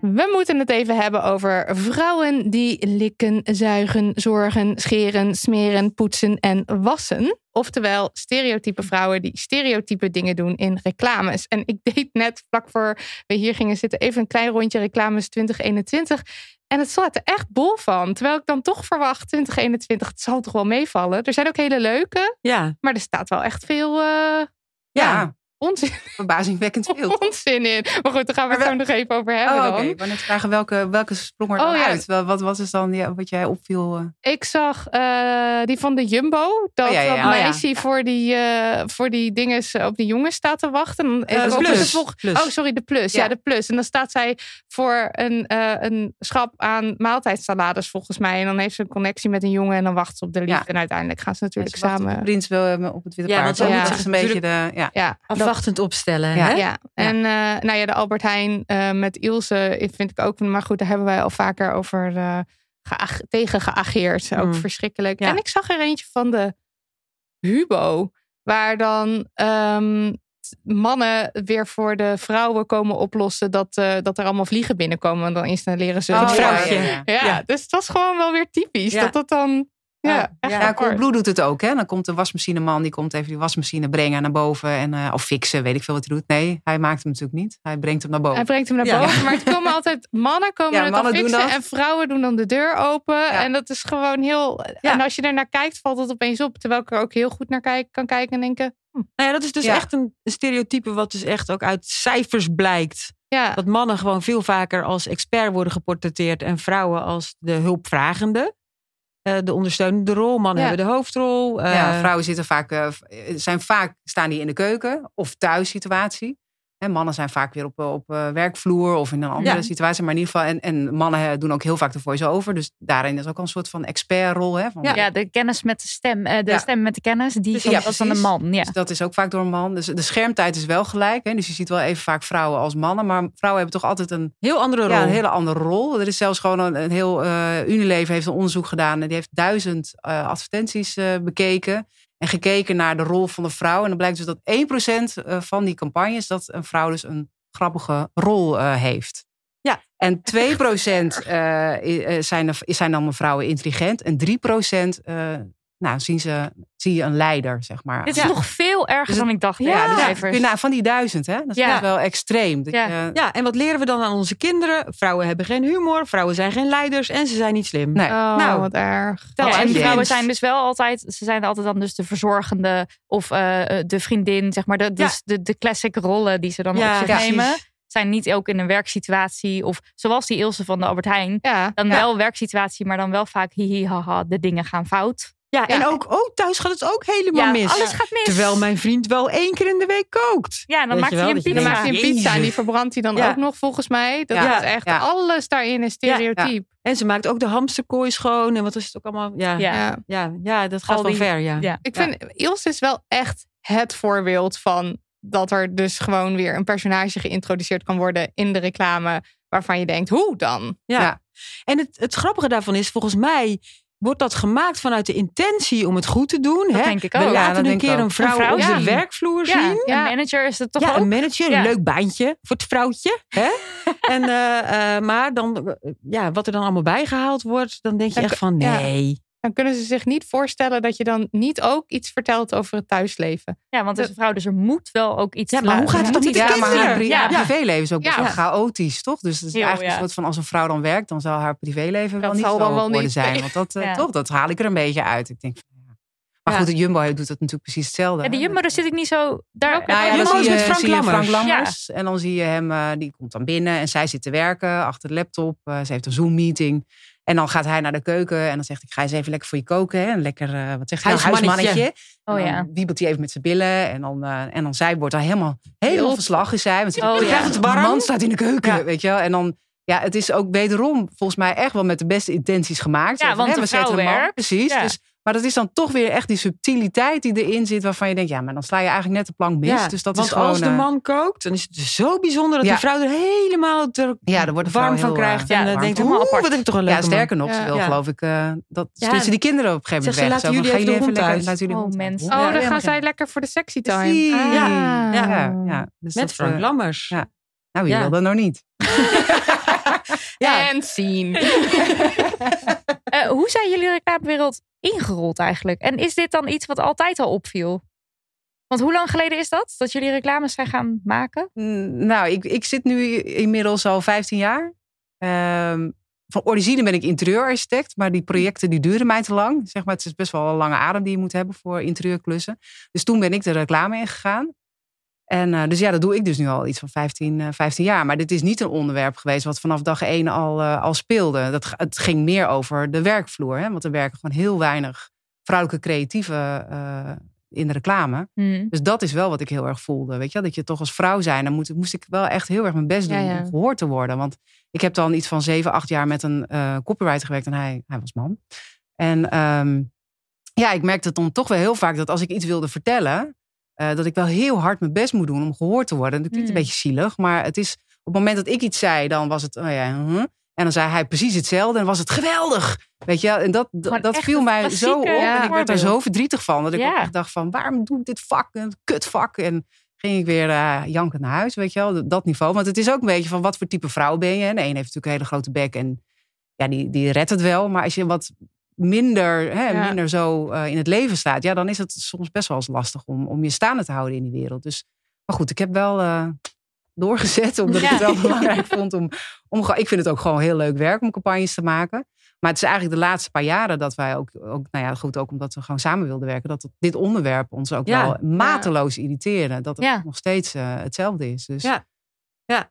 We moeten het even hebben over vrouwen die likken, zuigen, zorgen, scheren, smeren, poetsen en wassen. Oftewel stereotype vrouwen die stereotype dingen doen in reclames. En ik deed net vlak voor we hier gingen zitten even een klein rondje reclames 2021. En het slaat er echt bol van. Terwijl ik dan toch verwacht 2021, het zal toch wel meevallen. Er zijn ook hele leuke, Ja, maar er staat wel echt veel eh, Ja, onzin, <laughs> verbazingwekkend veel. onzin in. Maar goed, daar gaan we het zo nog even over hebben Oh, dan. oké. Net vragen welke, welke sprong er Oh, dan ja. uit? Wel, Wat was het dan ja, wat jij opviel? eh? Ik zag eh, die van de Jumbo. Dat Oh, ja, ja, dat ja. Oh, ja. meisje voor die, eh, voor die dinges op die jongens staat te wachten. Hoop plus. Plus. Oh, sorry, de plus. Ja. Ja. de plus. En dan staat zij voor een, eh, een schap aan maaltijdsalades volgens mij. En dan heeft ze een connectie met een jongen en dan wacht ze op de liefde. Ja. En uiteindelijk gaan ze natuurlijk Ze samen. Prins wil hem op het witte Ja, paard. want zo Dat moet is een beetje de... Ja. Afwachtend opstellen. Ja. hè? ja, en eh, nou ja, de Albert Heijn eh, met Ilse vind ik ook, maar goed, daar hebben wij al vaker over eh, geag- tegen geageerd. Ook Mm. verschrikkelijk. Ja. En ik zag er eentje van de Hubo, waar dan ehm, mannen weer voor de vrouwen komen oplossen dat, dat er allemaal vliegen binnenkomen. En dan installeren ze Oh, het ja, vrouwtje. ja, Ja, dus dat is gewoon wel weer typisch. Dat dat dan. Ja, Ja, echt ja. Coolblue doet het ook. Hè? Dan komt de wasmachineman, die komt even die wasmachine brengen naar boven. En, eh, of fixen, weet ik veel wat hij doet. Nee, hij maakt hem natuurlijk niet. Hij brengt hem naar boven. Hij brengt hem naar Ja. boven. Maar het <laughs> komen altijd mannen komen Ja, het mannen fixen. dat. En vrouwen doen dan de deur open. En dat is gewoon heel... En als je er naar kijkt, valt het opeens op. Terwijl ik er ook heel goed naar kijk, kan kijken en denken... hm, Nou ja, dat is dus echt een stereotype wat dus echt ook uit cijfers blijkt. Dat mannen gewoon veel vaker als expert worden geportretteerd en vrouwen als de hulpvragende. Eh, de ondersteunende rol. Mannen Ja. hebben de hoofdrol. eh, ja, vrouwen zitten vaak, eh, zijn vaak, staan die in de keuken of thuissituatie. En mannen zijn vaak weer op, op eh, werkvloer of in een andere Ja. situatie. Maar in ieder geval, en, en mannen eh, doen ook heel vaak de voice-over. Dus daarin is ook al een soort van expertrol. Hè, van, Ja, de kennis met de stem. eh, de Ja. stem met de kennis, die Dus- komt ja, dat van de precies. man. Ja. Dus dat is ook vaak door een man. Dus de schermtijd is wel gelijk. Hè? Dus je ziet wel even vaak vrouwen als mannen. Maar vrouwen hebben toch altijd een, heel andere rol. ja, een hele andere rol. Er is zelfs gewoon een, een heel... eh Unilever heeft een onderzoek gedaan. En die heeft duizend eh, advertenties eh, bekeken. En gekeken naar de rol van de vrouw. En dan blijkt dus dat 1% eh, van die campagnes... dat een vrouw dus een grappige rol eh, heeft. Ja. En 2% eh, i- eh, zijn, zijn dan vrouwen intelligent. En 3% eh nou, zien ze, zie je een leider, zeg maar. Dit is Ja. nog veel erger Dus dan ik dacht. Ja, Ja, de dus- cijfers. Nou, van die duizend, hè? Dat is Ja. wel extreem. Dat Ja. je- Ja, en wat leren we dan aan onze kinderen? Vrouwen hebben geen humor, vrouwen zijn geen leiders en ze zijn niet slim. Nee. oh, Nou. wat erg. Ja, en vrouwen zijn dus wel altijd, ze zijn altijd dan dus de verzorgende of eh, eh, de vriendin, zeg maar. De, dus de, de classic rollen die ze dan Ja, op zich ja, nemen. precies. Zijn niet ook in een werksituatie of zoals die Ilse van de Albert Heijn. Ja, Dan Ja. wel werksituatie, maar dan wel vaak hihi haha, de dingen gaan fout. Ja, en ook oh, thuis gaat het ook helemaal Ja, mis. alles gaat mis. Terwijl mijn vriend wel één keer in de week kookt. Ja, dan maakt hij een dan pizza. maakt hij een Jezus. pizza en die verbrandt hij dan Ja. ook nog volgens mij. Dat Ja. is echt, Ja. alles daarin is stereotype. En ze maakt ook de hamsterkooi schoon. En wat is het ook allemaal? Ja, ja. Ja. Ja. ja, dat gaat Al wel die- ver, ja. Ja. Ik vind Ilse is wel echt het voorbeeld van dat er dus gewoon weer een personage geïntroduceerd kan worden in de reclame. Waarvan je denkt, hoe dan? Ja. Ja. En het, het grappige daarvan is, volgens mij wordt dat gemaakt vanuit de intentie om het goed te doen. Dat hè? denk ik We ook. Ja, laten dat een keer een vrouw, Een vrouw op de werkvloer Ja, zien. een Ja. manager is het toch ja, ook? een manager, een leuk baantje voor het vrouwtje. Hè? <laughs> en, eh, eh, maar dan, eh, ja, wat er dan allemaal bijgehaald wordt, dan denk je Dan echt van nee. Dan kunnen ze zich niet voorstellen dat je dan niet ook iets vertelt over het thuisleven. Ja, want als een vrouw, dus er moet wel ook iets Ja, maar hoe gaat het dan met Ja, maar kinderen? Ja. haar privéleven is ook best Ja. wel chaotisch, toch? Dus het is eigenlijk ja. een soort van als een vrouw dan werkt, dan zal haar privéleven wel niet zal zo worden niet, zijn. Want dat, eh, Ja. toch, dat haal ik er een beetje uit. Ik denk, ja. Maar Ja. goed, de Jumbo doet dat natuurlijk precies hetzelfde. Ja, de. Jumbo, daar zit ik niet zo... Daar, Nou, Nou ja, Jumbo dan is zie je, met Frank je Frank Lammers. Lammers. En dan zie je hem, eh, die komt dan binnen en zij zit te werken achter de laptop. Eh, ze heeft een Zoom-meeting. En dan gaat hij naar de keuken en dan zegt ik ga eens even lekker voor je koken. Hè? Een lekker, eh, wat zegt hij, nou, Huismannetje. huismannetje. Oh ja. wiebelt hij even met zijn billen. En dan, eh, en dan zij wordt daar helemaal, helemaal Heel- verslag is zij. Want ze Oh, zegt, ja. "Ja, het de warm." man staat in de keuken, Ja. weet je wel. En dan, ja, het is ook wederom volgens mij echt wel met de beste intenties gemaakt. Ja, want hè, we zetten werkt. Precies. Ja. Dus, maar dat is dan toch weer echt die subtiliteit die erin zit. Waarvan je denkt, ja, maar dan sla je eigenlijk net de plank mis. Ja, dus dat want is gewoon... als de eh, man kookt, dan is het dus zo bijzonder dat Ja. die vrouw er helemaal er Ja, wordt de warm van heel, krijgt. eh, en ja, eh, warm denkt. Helemaal oeh, apart. wat heb ik toch een leuke Ja, sterker nog, Ja. ze wil Ja. geloof ik... eh dat Ja. stuurt ze die kinderen op een gegeven moment ze, weg. laten jullie even de lekker- laten jullie de Oh, mensen. Oh, dan Ja, gaan ja, zij lekker voor de sexy time. Ah. Ja, Ja, ja. Dus Met dat, Frank eh, Lammers. ja. Nou, wie Ja. wil dat nou niet? <laughs> Ja. En zien. <laughs> Eh, hoe zijn jullie reclamewereld ingerold eigenlijk? En is dit dan iets wat altijd al opviel? Want hoe lang geleden is dat? Dat jullie reclames zijn gaan maken? Nou, ik, ik zit nu inmiddels al 15 jaar. Ehm, van origine ben ik interieurarchitect, maar die projecten die duren mij te lang. Zeg maar, het is best wel een lange adem die je moet hebben voor interieurklussen. Dus toen ben ik de reclame ingegaan. En eh, dus ja, dat doe ik dus nu al iets van 15, eh, 15 jaar. Maar dit is niet een onderwerp geweest wat vanaf dag één al, eh, al speelde. Dat, het ging meer over de werkvloer. Hè? Want er werken gewoon heel weinig vrouwelijke creatieven eh, in de reclame. Hmm. Dus dat is wel wat ik heel erg voelde. Weet je, dat je toch als vrouw zijn, dan moet, moest ik wel echt heel erg mijn best doen Ja, ja. om gehoord te worden. Want ik heb dan iets van zeven, acht jaar met een copywriter gewerkt en hij, hij was man. En ehm, ja, ik merkte dan toch wel heel vaak dat als ik iets wilde vertellen, eh, dat ik wel heel hard mijn best moet doen om gehoord te worden. Dat klinkt een Mm. beetje zielig, maar het is op het moment dat ik iets zei, dan was het, oh ja, en dan zei hij precies hetzelfde en was het geweldig. Weet je, en dat, dat, viel mij zo op. en ik werd er voorbeeld. zo verdrietig van. Dat ik Ja. ook echt dacht van, waarom doe ik dit vak? Een kutvak. En ging ik weer jankend naar huis, weet je wel. Dat niveau. Want het is ook een beetje van, wat voor type vrouw ben je? En de een heeft natuurlijk een hele grote bek en ja, die, die redt het wel. Maar als je wat minder, hè, Ja. minder zo eh, in het leven staat... ja, dan is het soms best wel eens lastig om, om je staande te houden in die wereld. Dus, maar goed, ik heb wel eh, doorgezet... omdat ik het wel <laughs> belangrijk vond om... om ik vind het ook gewoon heel leuk werk om campagnes te maken... Maar het is eigenlijk de laatste paar jaren dat wij ook, ook nou ja, goed, ook omdat we gewoon samen wilden werken, dat het- dit onderwerp ons ook Ja. wel mateloos irriteerde. Dat het nog steeds eh, hetzelfde is. Dus Ja. Ja.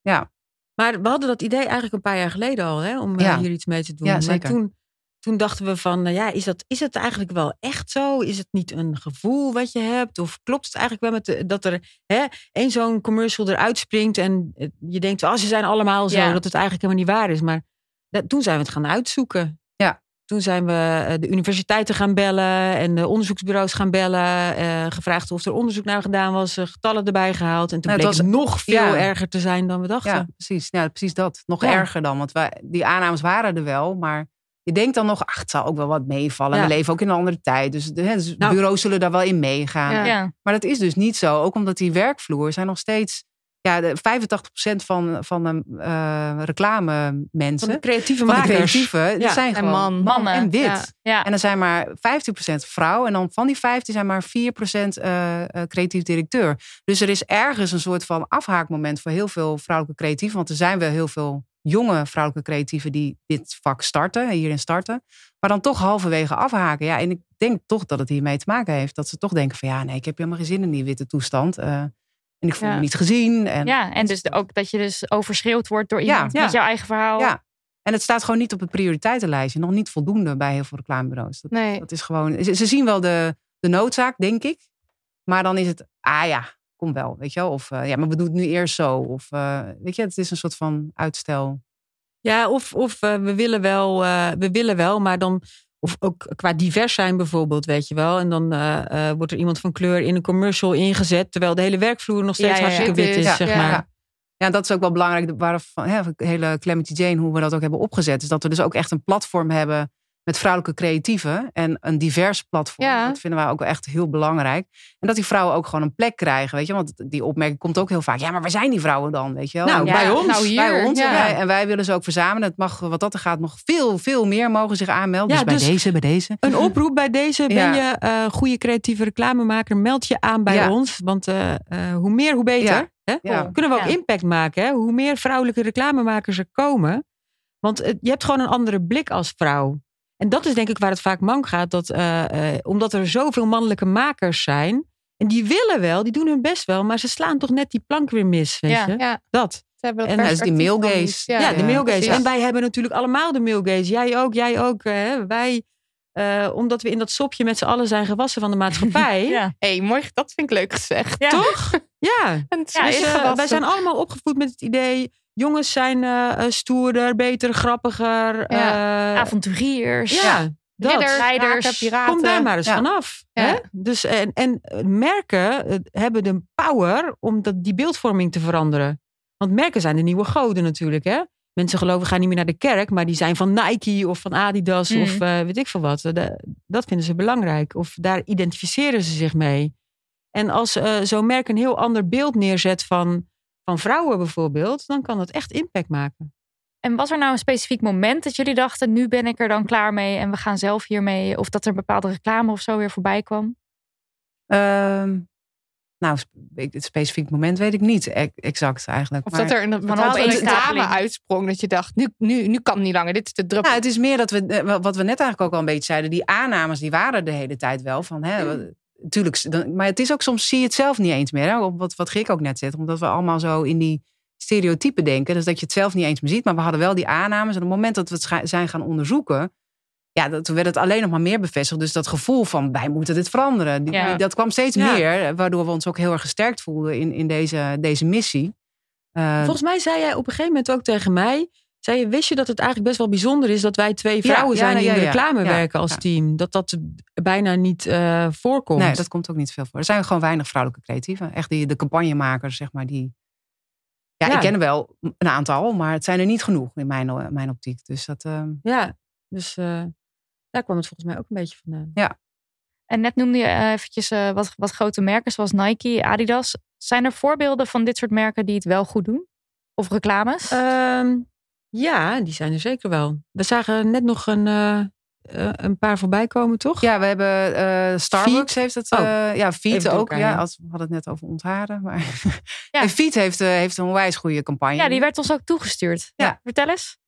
Ja. Maar we hadden dat idee eigenlijk een paar jaar geleden al, hè, om hier iets mee te doen. Ja, maar toen, toen dachten we van, nou ja, is, dat, is het eigenlijk wel echt zo? Is het niet een gevoel wat je hebt? Of klopt het eigenlijk wel met de, dat er hè, één zo'n commercial eruit springt en eh, je denkt, oh, ze zijn allemaal zo, Ja. dat het eigenlijk helemaal niet waar is. Maar dat, toen zijn we het gaan uitzoeken. Ja. Toen zijn we eh, de universiteiten gaan bellen en de onderzoeksbureaus gaan bellen. eh, gevraagd of er onderzoek naar gedaan was, eh, getallen erbij gehaald. En toen Nou, bleek het was- nog veel ja. erger te zijn dan we dachten. Ja, precies. Ja, precies dat. Nog Ja. erger dan. Want wij, die aannames waren er wel, maar je denkt dan nog, ach, het zal ook wel wat meevallen. Ja. We leven ook in een andere tijd. Dus de hè, dus Nou. bureaus zullen daar wel in meegaan. Ja. Ja. Maar dat is dus niet zo. Ook omdat die werkvloer zijn nog steeds... Ja, de 85% van, van de eh reclame mensen, Van de creatieve van de die zijn En gewoon man. Mannen. en wit. Ja. Ja. En er zijn maar 15% vrouw. En dan van die 15 zijn maar 4% eh, eh, creatief directeur. Dus er is ergens een soort van afhaakmoment voor heel veel vrouwelijke creatieven. Want er zijn wel heel veel jonge vrouwelijke creatieven die dit vak starten, hierin starten. Maar dan toch halverwege afhaken. Ja, en ik denk toch dat het hiermee te maken heeft. Dat ze toch denken van ja, nee, ik heb helemaal geen zin in die witte toestand. Eh, en ik voel Ja. me niet gezien. En, Ja, en dus ook dat je dus overschreeuwd wordt door iemand Ja. met jouw eigen verhaal. Ja. En het staat gewoon niet op het prioriteitenlijstje. Nog niet voldoende bij heel veel reclamebureaus. Dat, Nee. dat is gewoon. Ze, ze zien wel de, de noodzaak, denk ik. Maar dan is het, ah ja, kom wel, weet je wel. Of eh, ja, maar we doen het nu eerst zo. Of eh, weet je, het is een soort van uitstel. Ja, of, of eh, we, willen wel, we willen wel, maar dan. Of ook qua divers zijn bijvoorbeeld, weet je wel. En dan wordt er iemand van kleur in een commercial ingezet. Terwijl de hele werkvloer nog steeds Ja, ja, hartstikke wit is, Ja, zeg maar. Ja. Dat is ook wel belangrijk. Waarvan, hè, de hele Clemity Jane, hoe we dat ook hebben opgezet. Is dat we dus ook echt een platform hebben met vrouwelijke creatieven. En een divers platform. Ja. Dat vinden wij ook wel echt heel belangrijk. En dat die vrouwen ook gewoon een plek krijgen. Weet je, want die opmerking komt ook heel vaak. Ja, maar waar zijn die vrouwen dan? Weet je wel? Nou, Ja, bij ons. nou, hier. bij ons. ja. En, wij, en wij willen ze ook verzamelen. Het mag, wat dat er gaat, nog veel, veel meer mogen zich aanmelden. Ja, dus bij dus- deze, bij deze. Een oproep bij deze. Ben je eh goede creatieve reclamemaker? Meld je aan bij Ja. ons. Want eh, eh, hoe meer, hoe beter. Ja. Hè? Ja. Kunnen we ook Ja. impact maken. Hè? Hoe meer vrouwelijke reclamemakers er komen. Want je hebt gewoon een andere blik als vrouw. En dat is denk ik waar het vaak mank gaat. Dat, eh, eh, omdat er zoveel mannelijke makers zijn. En die willen wel, die doen hun best wel. Maar ze slaan toch net die plank weer mis. Weet Ja. je? Ja. Dat. Ze En dat is die male gaze. Ja, Ja, de male gaze. En wij hebben natuurlijk allemaal de male gaze. Jij ook, jij ook. eh, Hè? Wij, eh, omdat we in dat sopje met z'n allen zijn gewassen van de maatschappij. <laughs> Ja. hey, mooi, dat vind ik leuk gezegd. Ja. Toch? Ja. En Ja, Dus, wij zijn allemaal opgevoed met het idee... jongens zijn eh, eh, stoerder, beter, grappiger. Ja. eh, Avonturiers. ja, dat. Ridders, piraten. Kom daar maar eens Ja. vanaf. Ja. Hè? Dus, en, en merken hebben de power om dat, die beeldvorming te veranderen. Want merken zijn de nieuwe goden natuurlijk. Hè? Mensen geloven, gaan niet meer naar de kerk, maar die zijn van Nike of van Adidas Mm. of eh, weet ik veel wat. De- dat vinden ze belangrijk. Of daar identificeren ze zich mee. En als eh, zo'n merk een heel ander beeld neerzet van, van vrouwen bijvoorbeeld, dan kan dat echt impact maken. En was er nou een specifiek moment dat jullie dachten, nu ben ik er dan klaar mee en we gaan zelf hiermee? Of dat er een bepaalde reclame of zo weer voorbij kwam? Ehm, nou, het specifiek moment weet ik niet e- exact eigenlijk. Of Maar- dat er een bepaalde reclame uitsprong. Dat je dacht, nu, nu, nu kan het niet langer. Dit is de druppel. Nou, het is meer dat we, eh, wat we net eigenlijk ook al een beetje zeiden, die aannames die waren de hele tijd wel van, hè, tuurlijk, maar het is ook soms zie je het zelf niet eens meer, hè, wat, wat Gik ook net zegt, omdat we allemaal zo in die stereotypen denken, dus dat je het zelf niet eens meer ziet, maar we hadden wel die aannames en op het moment dat we het zijn gaan onderzoeken, ja, dat, toen werd het alleen nog maar meer bevestigd, dus dat gevoel van wij moeten dit veranderen, die, Ja. dat kwam steeds Ja. meer, waardoor we ons ook heel erg gesterkt voelden in, in deze, deze missie. Eh, Volgens mij zei jij op een gegeven moment ook tegen mij. Zei je, wist je dat het eigenlijk best wel bijzonder is dat wij twee Ja, vrouwen ja, zijn die ja, in de ja. reclame Ja, werken als ja. team? Dat dat bijna niet eh, voorkomt. Nee, dat komt ook niet veel voor. Er zijn gewoon weinig vrouwelijke creatieven. Echt die, de campagnemakers, zeg maar, die... Ja, Ja. ik ken er wel een aantal, maar het zijn er niet genoeg in mijn, eh, mijn optiek. Dus dat... eh, Ja, dus eh, daar kwam het volgens mij ook een beetje vandaan. En net noemde je eventjes wat, wat grote merken zoals Nike, Adidas. Zijn er voorbeelden van dit soort merken die het wel goed doen? Of reclames? Ehm, ja, die zijn er zeker wel. We zagen net nog een, eh, eh, een paar voorbij komen, toch? ja, we hebben eh, Starbucks heeft het. Oh, ja, door ook. elkaar, Ja, ja. als, we hadden het net over ontharen. Maar Ja. <laughs> en Feet heeft, heeft een onwijs goede campagne. ja, die werd ons ook toegestuurd. Ja. Vertel eens.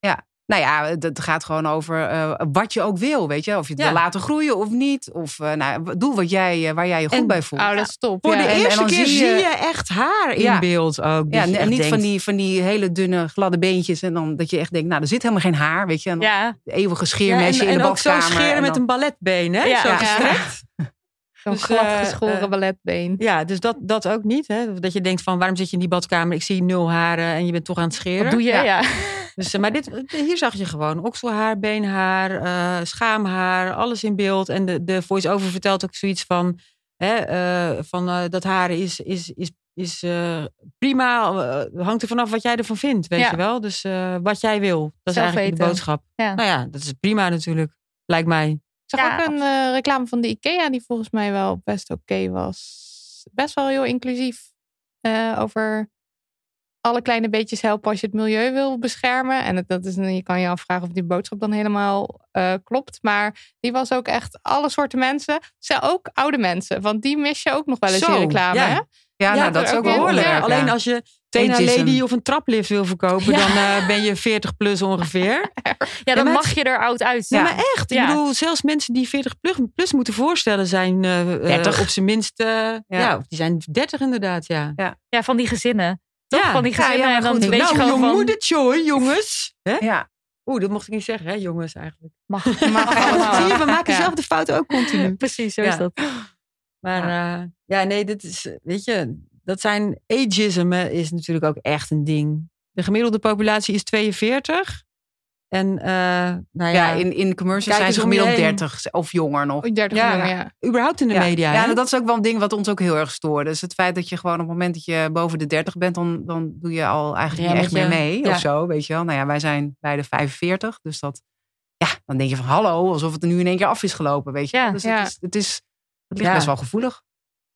Nou ja, het gaat gewoon over eh, wat je ook wil, weet je. Of je het Ja. wil laten groeien of niet. Of eh, nou, doe wat jij, eh, waar jij je goed En- bij voelt. Oh, dat is top. Voor ja. de en- eerste dan keer zie je- je, echt haar in Ja. beeld ook. Ja, en niet van die, van die hele dunne, gladde beentjes. En dan dat je echt denkt, nou, er zit helemaal geen haar, weet je. En dan eeuwige scheermesje en, in de en ook zo badkamer. scheren en met dan- een balletbeen, hè? Ja. Zo gestrekt. <laughs> Zo'n Dus, glad geschoren eh, balletbeen. Ja, dus dat, dat ook niet. Hè? Dat je denkt van, waarom zit je in die badkamer? Ik zie nul haren en je bent toch aan het scheren. wat doe je? Ja. Ja. <laughs> Dus, eh, maar dit, hier zag je gewoon okselhaar, beenhaar, eh, schaamhaar, alles in beeld. En de, de voice-over vertelt ook zoiets van, hè, eh, van eh, dat haar is, is, is, is eh, prima. eh, hangt er vanaf wat jij ervan vindt, weet Ja. je wel. Dus eh, wat jij wil, dat is eigenlijk de boodschap. Ja. Nou ja, dat is prima natuurlijk, lijkt mij. Ik zag Ja, ook een eh, reclame van de IKEA die volgens mij wel best oké was. Best wel heel inclusief. eh, over alle kleine beetjes helpen als je het milieu wil beschermen. En het, dat is, je kan je afvragen of die boodschap dan helemaal eh, klopt. Maar die was ook echt alle soorten mensen. Ze ook oude mensen. Want die mis je ook nog wel eens Zo, in reclame. ja. hè? Ja, nou, dat dat is ook behoorlijk. Ja. Alleen als je Tena is Lady een- of een traplift wil verkopen, Ja. dan eh, ben je 40 plus ongeveer. <laughs> Ja, dan mag je er oud uitzien. Ja, maar echt. Ja. Ik bedoel, zelfs mensen die 40 plus, plus moeten voorstellen zijn eh, eh, 30. op zijn minst, eh, ja. of die zijn 30 inderdaad, ja. Ja, van die gezinnen. Toch? Ja. Van die gezinnen. ja, en dan goed. weet je nou, gewoon jong van... moedertje hoor, jongens. Hè? Ja. Oeh, dat mocht ik niet zeggen, hè, jongens eigenlijk. Mag, <laughs> Mag mag allemaal. Zie je, we maken Ja. zelf de fouten ook continu. <laughs> Precies, zo Ja. is dat. Maar ja, ja nee, dit is, weet je, dat zijn ageism is natuurlijk ook echt een ding. De gemiddelde populatie is 42. En eh, nou ja, Ja, in, in commercials zijn ze gemiddeld heen. 30 of jonger nog. 30 Ja. ja. ja. überhaupt in de ja. media. Ja, hè? dat is ook wel een ding wat ons ook heel erg stoort. Dus het feit dat je gewoon op het moment dat je boven de 30 bent, dan, dan doe je al eigenlijk Ja, niet echt meer mee ja. of zo, weet je wel. Nou ja, wij zijn bij de 45, dus dat, ja, dan denk je van hallo, alsof het er nu in één keer af is gelopen, weet je Dus ja. het, is, het, is, het ligt Ja. best wel gevoelig.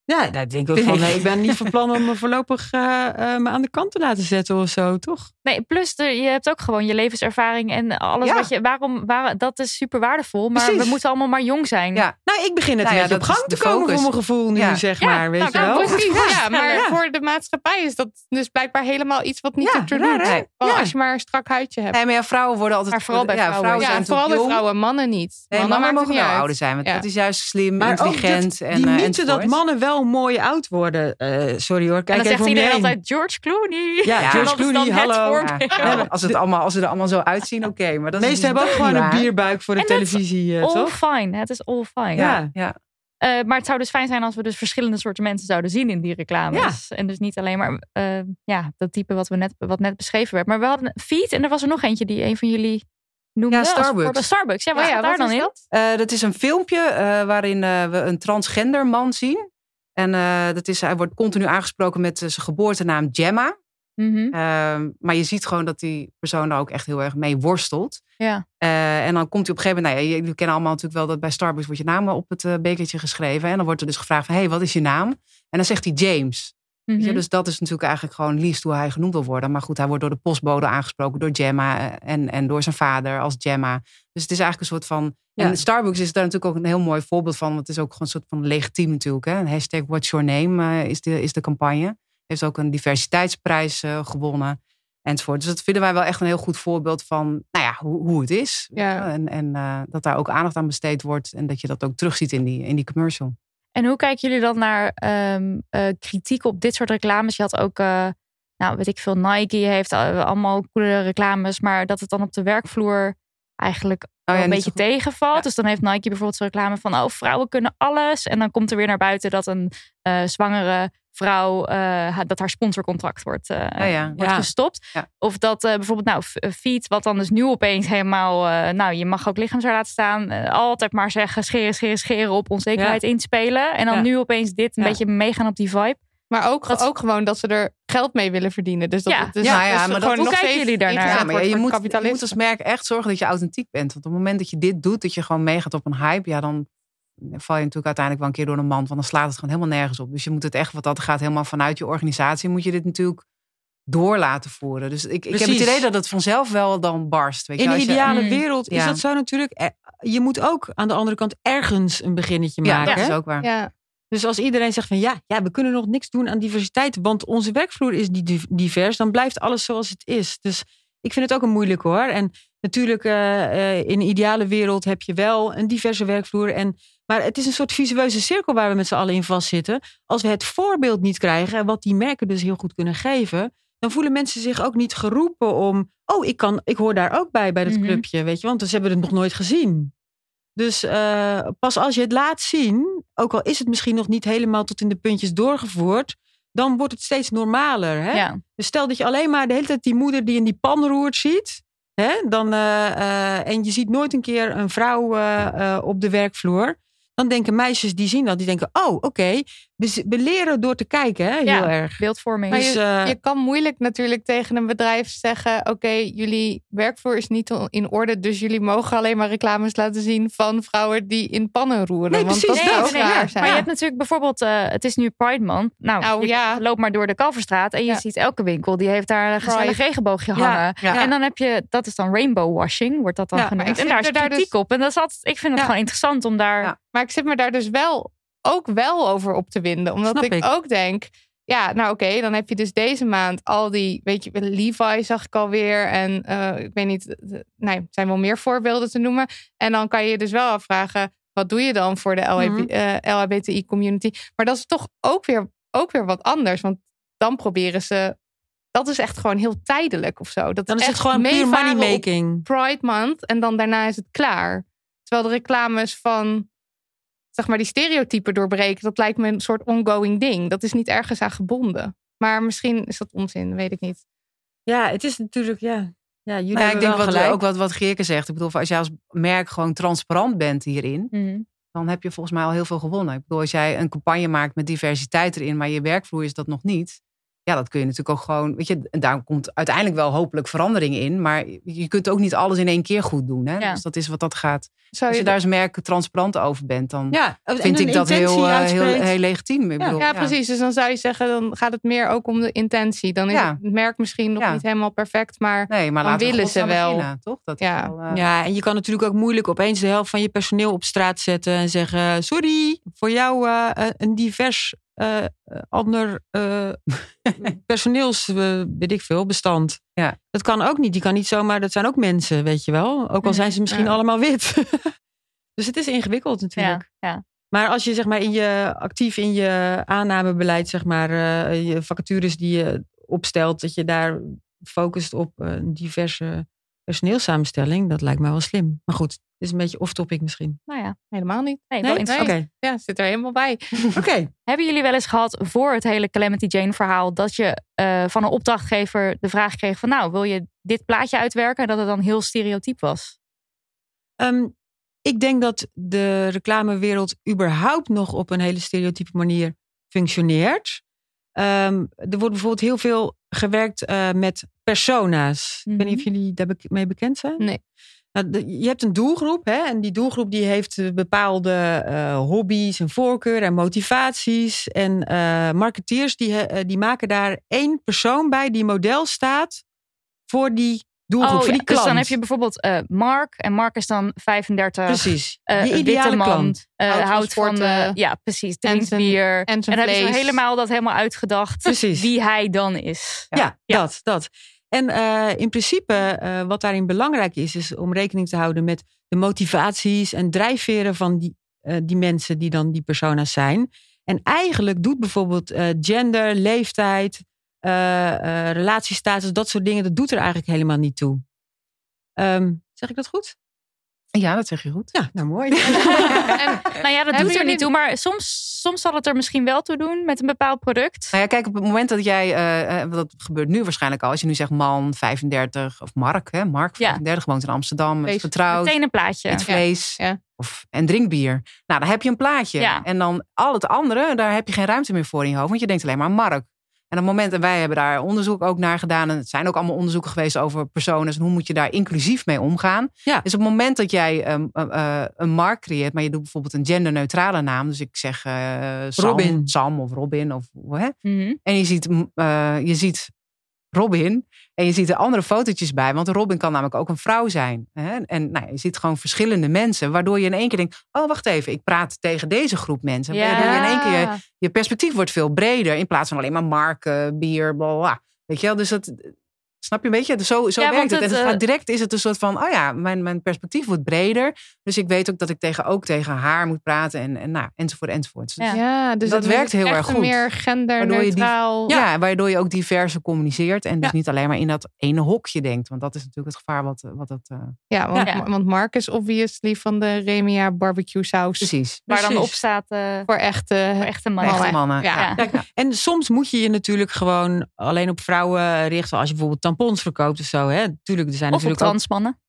Ja, daar denk ik ook van. nee, ik ben niet van plan om me voorlopig eh, eh, me aan de kant te laten zetten of zo, toch? Nee, plus de, je hebt ook gewoon je levenservaring en alles Ja. wat je. Waarom, waar, dat is super waardevol. Maar Precies. we moeten allemaal maar jong zijn. Ja. Nou, ik begin het Nou ja, op gang te de komen focus. voor mijn gevoel nu, Ja. zeg Ja, maar. Weet nou, je nou, wel? Precies, ja, maar Ja. voor de maatschappij is dat dus blijkbaar helemaal iets wat niet Ja, te doen is. Ja. Als je maar een strak huidje hebt. Nee, maar ja, vrouwen worden altijd... Maar vooral bij ja, vrouwen. zijn ja, vooral bij vrouwen, mannen niet. Nee, mannen, mogen niet wel ouder zijn, want Ja. dat is juist slim, intelligent en die eh, mythe dat mannen wel mooi oud worden. eh, sorry hoor, en kijk dan even zegt iedereen heen. altijd George Clooney. Ja, En George dat is Clooney, dan het <laughs> hallo. Ja, als, het allemaal, als ze er allemaal zo uitzien, oké. maar dat is meesten hebben ook gewoon een waar. bierbuik voor de En televisie, eh, All toch? fine. Het is all fine. Ja. Ja. Eh, maar het zou dus fijn zijn als we dus verschillende soorten mensen zouden zien in die reclames. En dus niet alleen maar eh, ja, dat type wat, we net, wat net beschreven werd. Maar we hadden Feet en er was er nog eentje die een van jullie noemde. Ja, als Starbucks. voorbeeld. Starbucks, ja, wat Ja, staat daar wat dan is in? dat? Eh, dat is een filmpje eh, waarin eh, we een transgender man zien. En eh, dat is, hij wordt continu aangesproken met eh, zijn geboortenaam Gemma. Mhm. Ehm, maar je ziet gewoon dat die persoon daar ook echt heel erg mee worstelt. Ja. Eh, en dan komt hij op een gegeven moment, nou ja, jullie kennen allemaal natuurlijk wel dat bij Starbucks wordt je naam op het bekertje geschreven. En dan wordt er dus gevraagd van, hey, wat is je naam? En dan zegt hij James. Mhm. Dus dat is natuurlijk eigenlijk gewoon liefst hoe hij genoemd wil worden. Maar goed, hij wordt door de postbode aangesproken, door Gemma eh, en, en door zijn vader als Gemma. Dus het is eigenlijk een soort van. Ja. En Starbucks is daar natuurlijk ook een heel mooi voorbeeld van. Want het is ook gewoon een soort van legitiem natuurlijk. Hè? Een hashtag What's Your Name eh, is, de, is de campagne. Heeft ook een diversiteitsprijs eh, gewonnen. Enzovoort. Dus dat vinden wij wel echt een heel goed voorbeeld van nou ja, hoe, hoe het is. Ja. En, en dat daar ook aandacht aan besteed wordt. En dat je dat ook terugziet in die, in die commercial. En hoe kijken jullie dan naar ehm, eh, kritiek op dit soort reclames? Je had ook, eh, nou weet ik veel, Nike heeft eh, allemaal coole reclames, maar dat het dan op de werkvloer eigenlijk Oh ja, een beetje tegenvalt. Ja. Dus dan heeft Nike bijvoorbeeld zo'n reclame van, oh vrouwen kunnen alles. En dan komt er weer naar buiten dat een eh, zwangere vrouw, eh, dat haar sponsorcontract wordt, eh, ja. wordt Ja. gestopt. Ja. Of dat eh, bijvoorbeeld, nou, F- Feet, wat dan dus nu opeens helemaal, eh, nou, je mag ook lichaamshaar laten staan. altijd maar zeggen, scheren, scheren, scheren op onzekerheid inspelen. En dan Ja. nu opeens dit, een Ja. beetje meegaan op die vibe. Maar ook, Dat- ook gewoon dat ze er geld mee willen verdienen. Dus dat Ja. dus, Ja, ja, dus maar dat- gewoon hoe nog kijken steeds jullie daarnaar? Ja, maar je moet, je moet als merk echt zorgen dat je authentiek bent. Want op het moment dat je dit doet, dat je gewoon meegaat op een hype, ja, dan val je natuurlijk uiteindelijk wel een keer door de mand. Want dan slaat het gewoon helemaal nergens op. Dus je moet het echt, wat dat gaat, helemaal vanuit je organisatie, moet je dit natuurlijk door laten voeren. Dus ik, ik heb het idee dat het vanzelf wel dan barst. Weet je, In de je- ideale Mm. wereld is Ja. dat zo natuurlijk. Eh, Je moet ook aan de andere kant ergens een beginnetje Ja, maken. dat is ook waar. Ja, Dus als iedereen zegt van ja, ja, we kunnen nog niks doen aan diversiteit, want onze werkvloer is niet div- divers, dan blijft alles zoals het is. Dus ik vind het ook een moeilijk hoor. En natuurlijk, eh, eh, in een ideale wereld heb je wel een diverse werkvloer. En, maar het is een soort visueuze cirkel waar we met z'n allen in vastzitten. Als we het voorbeeld niet krijgen, en wat die merken dus heel goed kunnen geven, dan voelen mensen zich ook niet geroepen om, oh, ik, kan, ik hoor daar ook bij, bij dat Mhm. clubje, weet je, want ze hebben het nog nooit gezien. Dus eh, pas als je het laat zien, ook al is het misschien nog niet helemaal tot in de puntjes doorgevoerd, dan wordt het steeds normaler. Hè? Ja. Dus stel dat je alleen maar de hele tijd die moeder die in die pan roert ziet. Hè? Dan, eh, eh, en je ziet nooit een keer een vrouw op de werkvloer. Dan denken meisjes die zien dat, die denken, oh oké, we leren door te kijken, hè? heel Ja. erg. Beeldvorming. Maar Dus, je, eh, je kan moeilijk natuurlijk tegen een bedrijf zeggen: Oké, jullie werkvloer is niet in orde, dus jullie mogen alleen maar reclames laten zien van vrouwen die in pannen roeren. Nee, want precies, dat ook Nee, nee, raar ja. zijn. Maar je hebt natuurlijk bijvoorbeeld, eh, het is nu Pride Month. Nou, Nou, je ja. loopt maar door de Kalverstraat en je Ja. ziet elke winkel die heeft daar een gezellig Pride. regenboogje hangen. ja. En dan heb je, dat is dan rainbow washing, wordt dat dan genoemd. En daar is kritiek dus- op. En dat is altijd, ik vind het Ja. gewoon interessant om daar... Ja. Maar ik zit me daar dus wel ook wel over op te winden. Omdat ik, ik. ook denk. Ja, nou oké, dan heb je dus deze maand al die, weet je, Levi zag ik alweer. En eh, ik weet niet, nee, er zijn wel meer voorbeelden te noemen. En dan kan je je dus wel afvragen, wat doe je dan voor de LHB, Mhm. eh, LHBTI-community? Maar dat is toch ook weer, ook weer wat anders. Want dan proberen ze, dat is echt gewoon heel tijdelijk of zo. Dat Dan is het echt gewoon puur meevaren op money-making. Pride Month en dan daarna is het klaar. Terwijl de reclames van, zeg maar, die stereotypen doorbreken, dat lijkt me een soort ongoing ding. Dat is niet ergens aan gebonden. Maar misschien is dat onzin, weet ik niet. Ja, het is natuurlijk, ja. Ja, jullie ja, ik denk wat, ook wat, wat Geerke zegt. Ik bedoel, als jij als merk gewoon transparant bent hierin, Mhm. dan heb je volgens mij al heel veel gewonnen. Ik bedoel, als jij een campagne maakt met diversiteit erin, maar je werkvloer is dat nog niet. Ja, dat kun je natuurlijk ook gewoon, weet je, en daar komt uiteindelijk wel hopelijk verandering in. Maar je kunt ook niet alles in één keer goed doen. Hè? Ja. Dus dat is wat dat gaat. Zou Als je je daar als merk transparant over bent, dan ja, vind ik dat heel, eh, heel, heel legitiem. Ik bedoel, ja, precies. Dus dan zou je zeggen, dan gaat het meer ook om de intentie. Dan is Ja. het merk misschien nog Ja. niet helemaal perfect, maar Nee, maar Dan willen ze wel. beginnen, toch? Dat Ja. wel, eh, Ja, en je kan natuurlijk ook moeilijk opeens de helft van je personeel op straat zetten en zeggen: Sorry, voor jou eh, een divers eh, eh, ander eh, <laughs> personeels, weet ik veel, bestand. Ja. Dat kan ook niet. Die kan niet zomaar, dat zijn ook mensen, weet je wel. Ook al zijn ze misschien Ja. allemaal wit. <laughs> dus het is ingewikkeld natuurlijk. Ja, ja. Maar als je zeg maar in je actief in je aannamebeleid, zeg maar, je vacatures die je opstelt, dat je daar focust op een diverse personeelssamenstelling, dat lijkt mij wel slim. Maar goed, het is een beetje off-topic misschien. Nou ja, helemaal niet. nee, Nee? wel interessant. Oké, Ja, zit er helemaal bij. <laughs> oké. Hebben jullie wel eens gehad voor het hele Calamity Jane verhaal dat je eh, van een opdrachtgever de vraag kreeg van nou, wil je dit plaatje uitwerken? En dat het dan heel stereotyp was. Ehm, ik denk dat de reclamewereld überhaupt nog op een hele stereotype manier functioneert. Ehm, er wordt bijvoorbeeld heel veel gewerkt eh, met persona's. Ik weet niet of Mhm. jullie daarmee bekend zijn. Nee. Nou, je hebt een doelgroep hè, en die doelgroep die heeft eh, bepaalde eh, hobby's en voorkeuren en motivaties. En eh, marketeers die, die maken daar één persoon bij die model staat voor die doelgroep, Oh, voor ja. die Dus klant. dan heb je bijvoorbeeld eh, Mark. En Mark is dan 35. Precies, eh, die ideale witte man, klant. eh, Houdt van van, eh, ja, precies. En Drinkt zijn- bier. En En dan hebben ze vlees. helemaal dat helemaal uitgedacht. Precies. Wie hij dan is. Ja, Ja. dat, dat. En eh, in principe, eh, wat daarin belangrijk is, is om rekening te houden met de motivaties en drijfveren van die, eh, die mensen die dan die persona's zijn. En eigenlijk doet bijvoorbeeld gender, leeftijd, relatiestatus, dat soort dingen, dat doet er eigenlijk helemaal niet toe. Ehm, zeg ik dat goed? Ja, dat zeg je goed. Ja, nou mooi. <laughs> En Nou ja, dat doet er niet toe. Maar soms, soms zal het er misschien wel toe doen met een bepaald product. Nou ja, kijk, op het moment dat jij, eh, eh, dat gebeurt nu waarschijnlijk al, als je nu zegt man 35 of Mark, hè, Mark Ja. 35 woont in Amsterdam, is getrouwd, Meteen een plaatje. eet vlees Ja. Of, en drink bier. Nou, dan heb je een plaatje. Ja. En dan al het andere, daar heb je geen ruimte meer voor in je hoofd, want je denkt alleen maar aan Mark. En op het moment, en wij hebben daar onderzoek ook naar gedaan. En het zijn ook allemaal onderzoeken geweest over personen. En hoe moet je daar inclusief mee omgaan. Ja. Dus op het moment dat jij ehm, eh, eh, een markt creëert. Maar je doet bijvoorbeeld een genderneutrale naam. Dus ik zeg eh, Sam, Robin. Sam of Robin. Of, hè? Mhm. En je ziet, mm, je ziet Robin. En je ziet er andere fotootjes bij. Want Robin kan namelijk ook een vrouw zijn. Hè? En nou, je ziet gewoon verschillende mensen. Waardoor je in één keer denkt. Oh, wacht even. Ik praat tegen deze groep mensen. Waardoor je in één keer je, je perspectief wordt veel breder. In plaats van alleen maar marken, bier, bla, bla. Weet je wel? Dus dat... Snap je een beetje? Zo zo Ja, werkt het. En het, het eh, gaat direct is het een soort van... Oh ja, mijn, mijn perspectief wordt breder. Dus ik weet ook dat ik tegen, ook tegen haar moet praten. En, en nou, enzovoort, enzovoort. Dus Ja. Ja, dus Dat werkt heel erg goed. meer genderneutraal. Ja, waardoor je ook diverse communiceert. En dus Ja. niet alleen maar in dat ene hokje denkt. Want dat is natuurlijk het gevaar wat, wat dat... eh, Ja, want, Ja. want Mark is obviously van de Remia barbecue saus. precies. Waar dan op staat eh, Voor echte, voor echte mannen. Echte mannen. Ja. Ja. En soms moet je je natuurlijk gewoon alleen op vrouwen richten. Als je bijvoorbeeld tampons verkoopt of zo. Hè? Tuurlijk, er zijn Of op natuurlijk ook... transmannen.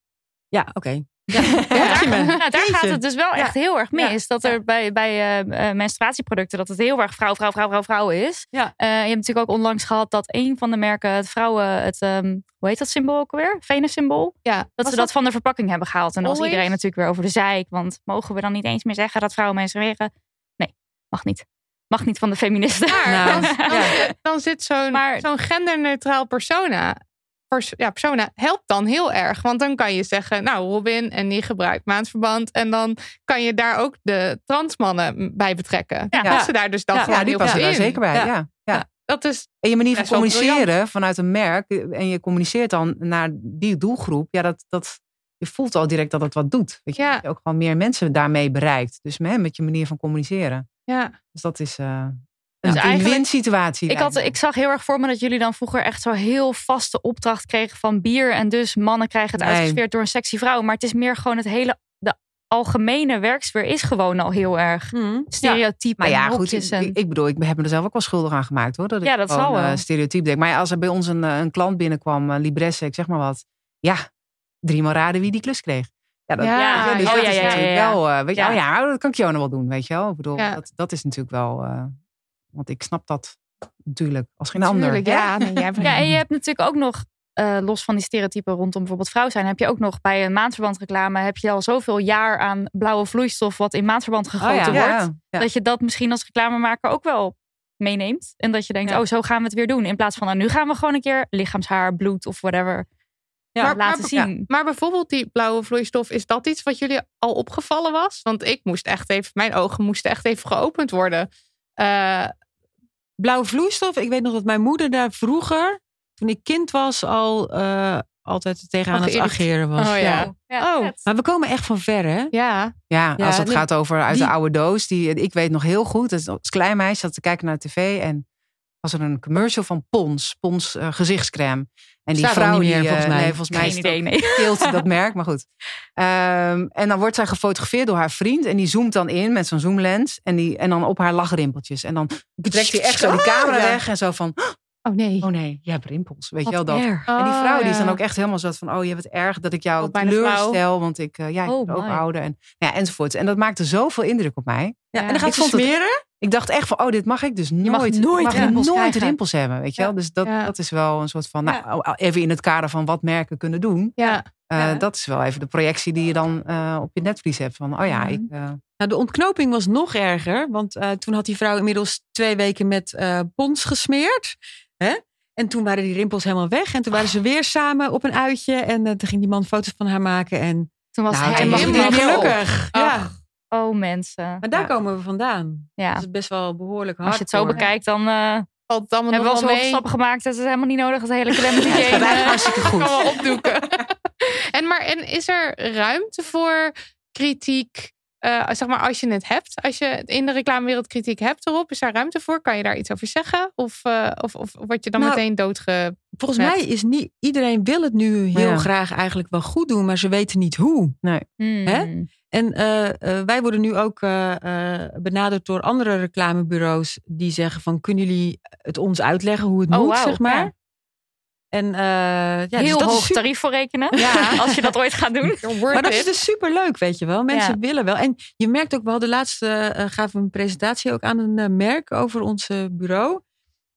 Ja, oké. Ja, daar, je me. <laughs> nou, daar gaat het dus wel Ja. echt heel erg mis. Ja. Dat er bij, bij eh, eh, menstruatieproducten dat het heel erg vrouw, vrouw, vrouw, vrouw, vrouw is. Ja. Eh, je hebt natuurlijk ook onlangs gehad dat een van de merken het vrouwen het ehm, hoe heet dat symbool ook alweer? Venus-symbool. Ja, Dat was ze dat van de verpakking hebben gehaald. En dan was iedereen natuurlijk weer over de zeik. Want mogen we dan niet eens meer zeggen dat vrouwen menstrueren? Nee, mag niet. Mag niet van de feministen. Maar Nou, dan, dan, ja. zit- dan zit zo'n zo'n genderneutraal persona. Pers, ja, persona helpt dan heel erg. Want dan kan je zeggen, nou, Robin en die gebruikt maandverband. En dan kan je daar ook de transmannen bij betrekken. Ja. Ja. Passen daar dus dan Ja, gewoon Ja, die passen daar zeker bij. Ja. Ja. Dat is, En je manier van communiceren vanuit een merk. eh, En je communiceert dan naar die doelgroep. Ja, dat, dat, je voelt al direct dat het wat doet. Weet je? Ja. Dat je ook gewoon meer mensen daarmee bereikt. Dus met je manier van communiceren. ja. Dus dat is eh, Dus een eigenlijk- win-win situatie. Ik, had, ik zag heel erg voor me dat jullie dan vroeger echt zo heel vaste opdracht kregen van bier. En dus mannen krijgen het Nee. uitgesfeerd door een sexy vrouw. Maar het is meer gewoon het hele, de algemene werksfeer is gewoon al heel erg Hm. stereotype Maar ja, en goed. Ik, ik bedoel, ik heb me er zelf ook wel schuldig aan gemaakt hoor. Dat ik Ja, dat gewoon, zal wel. eh, stereotyp denk. Maar ja, als er bij ons een, eh, een klant binnenkwam, uh, Libresse, ik zeg maar wat. Ja, driemaal raden wie die klus kreeg. Ja, dat, Ja, dus oh, dat ja, is natuurlijk ja. wel, eh, weet je, Ja. oh ja, dat kan Kiona wel doen, weet je wel. Ik bedoel, Ja. dat, dat is natuurlijk wel, eh, want ik snap dat natuurlijk als geen ander. ja. Nee, jij hebt- Ja, en je hebt natuurlijk ook nog, eh, los van die stereotypen rondom bijvoorbeeld vrouw zijn, heb je ook nog bij een maandverband reclame, heb je al zoveel jaar aan blauwe vloeistof wat in maandverband gegoten Oh ja. wordt. Ja, ja. Dat je dat misschien als reclamemaker ook wel meeneemt. En dat je denkt, Ja. oh, zo gaan we het weer doen. In plaats van, nou, nu gaan we gewoon een keer lichaamshaar, bloed of whatever Ja, laten maar- zien. Maar bijvoorbeeld die blauwe vloeistof, is dat iets wat jullie al opgevallen was? Want ik moest echt even, mijn ogen moesten echt even geopend worden. Eh, Blauwe vloeistof. Ik weet nog dat mijn moeder daar vroeger, toen ik kind was, al eh, altijd tegenaan Al het ageren was. Oh ja. Ja, Oh. Maar we komen echt van ver, hè? ja, Ja, Ja, als het nee, gaat over uit die- de oude doos. Die, ik weet nog heel goed, als als klein meisje zat te kijken naar de tv en was er een commercial van Pons, Pons eh, gezichtscreme. En die vrouw niet meer, die, eh, volgens mij. Nee, volgens mij idee, nee. dat <laughs> merk, maar goed. Ehm, en dan wordt zij gefotografeerd door haar vriend. En die zoomt dan in met zo'n zoomlens. En, die, en dan op haar lachrimpeltjes. En dan trekt hij echt zo die camera weg. En zo van, oh nee. oh nee, je hebt rimpels. Weet je wel dat? erg. En die Oh, vrouw die is dan ook echt helemaal zo van... oh, je hebt het erg dat ik jou vrouw. teleurstel. Want ik, eh, ja, ik Oh, ben ook ouder. En, ja, enzovoort. En dat maakte zoveel indruk op mij. Ja, en dan gaat ze smeren. Ik dacht echt van, oh, dit mag ik dus nooit. mag nooit mag rimpels nooit rimpels hebben, weet je wel. Ja. Dus dat, Ja. dat is wel een soort van, nou, even in het kader van wat merken kunnen doen. Ja. Eh, Ja. Dat is wel even de projectie die je dan eh, op je netvlies hebt. Van, oh ja, ik... eh, Nou, de ontknoping was nog erger. Want eh, toen had die vrouw inmiddels twee weken met eh pons gesmeerd. Hè? En toen waren die rimpels helemaal weg. En toen waren ze weer samen op een uitje. En toen ging die man foto's van haar maken. En Toen was Nou, hij helemaal gelukkig. Ja. Oh mensen. Maar daar Ja. komen we vandaan. Ja. Dat is best wel behoorlijk hard. Als je het zo bekijkt, dan eh, Valt het allemaal hebben we nog al wel zoveel mee. stappen gemaakt. Dat is helemaal niet nodig. Dat hele <laughs> gaat eigenlijk eh, hartstikke goed. <laughs> Kan wel opdoeken. <laughs> en, maar, en is er ruimte voor kritiek? eh, zeg maar als je het hebt, als je in de reclamewereld kritiek hebt erop, is daar ruimte voor? Kan je daar iets over zeggen? Of, eh, of, of word je dan Nou, meteen doodge... Volgens mij is niet iedereen wil het nu heel Ja. graag eigenlijk wel goed doen, maar ze weten niet hoe. hmm. En eh, eh, wij worden nu ook eh, eh, benaderd door andere reclamebureaus die zeggen van kunnen jullie het ons uitleggen hoe het Oh, moet, zeg maar. ja. En eh, ja, dus Heel dat is hoog super- tarief voor rekenen. Ja. <laughs> Als je dat ooit gaat doen. Maar dat is dus super leuk, weet je wel. Mensen willen wel. En je merkt ook wel, de laatste eh, gaven we een presentatie ook aan een merk over ons bureau.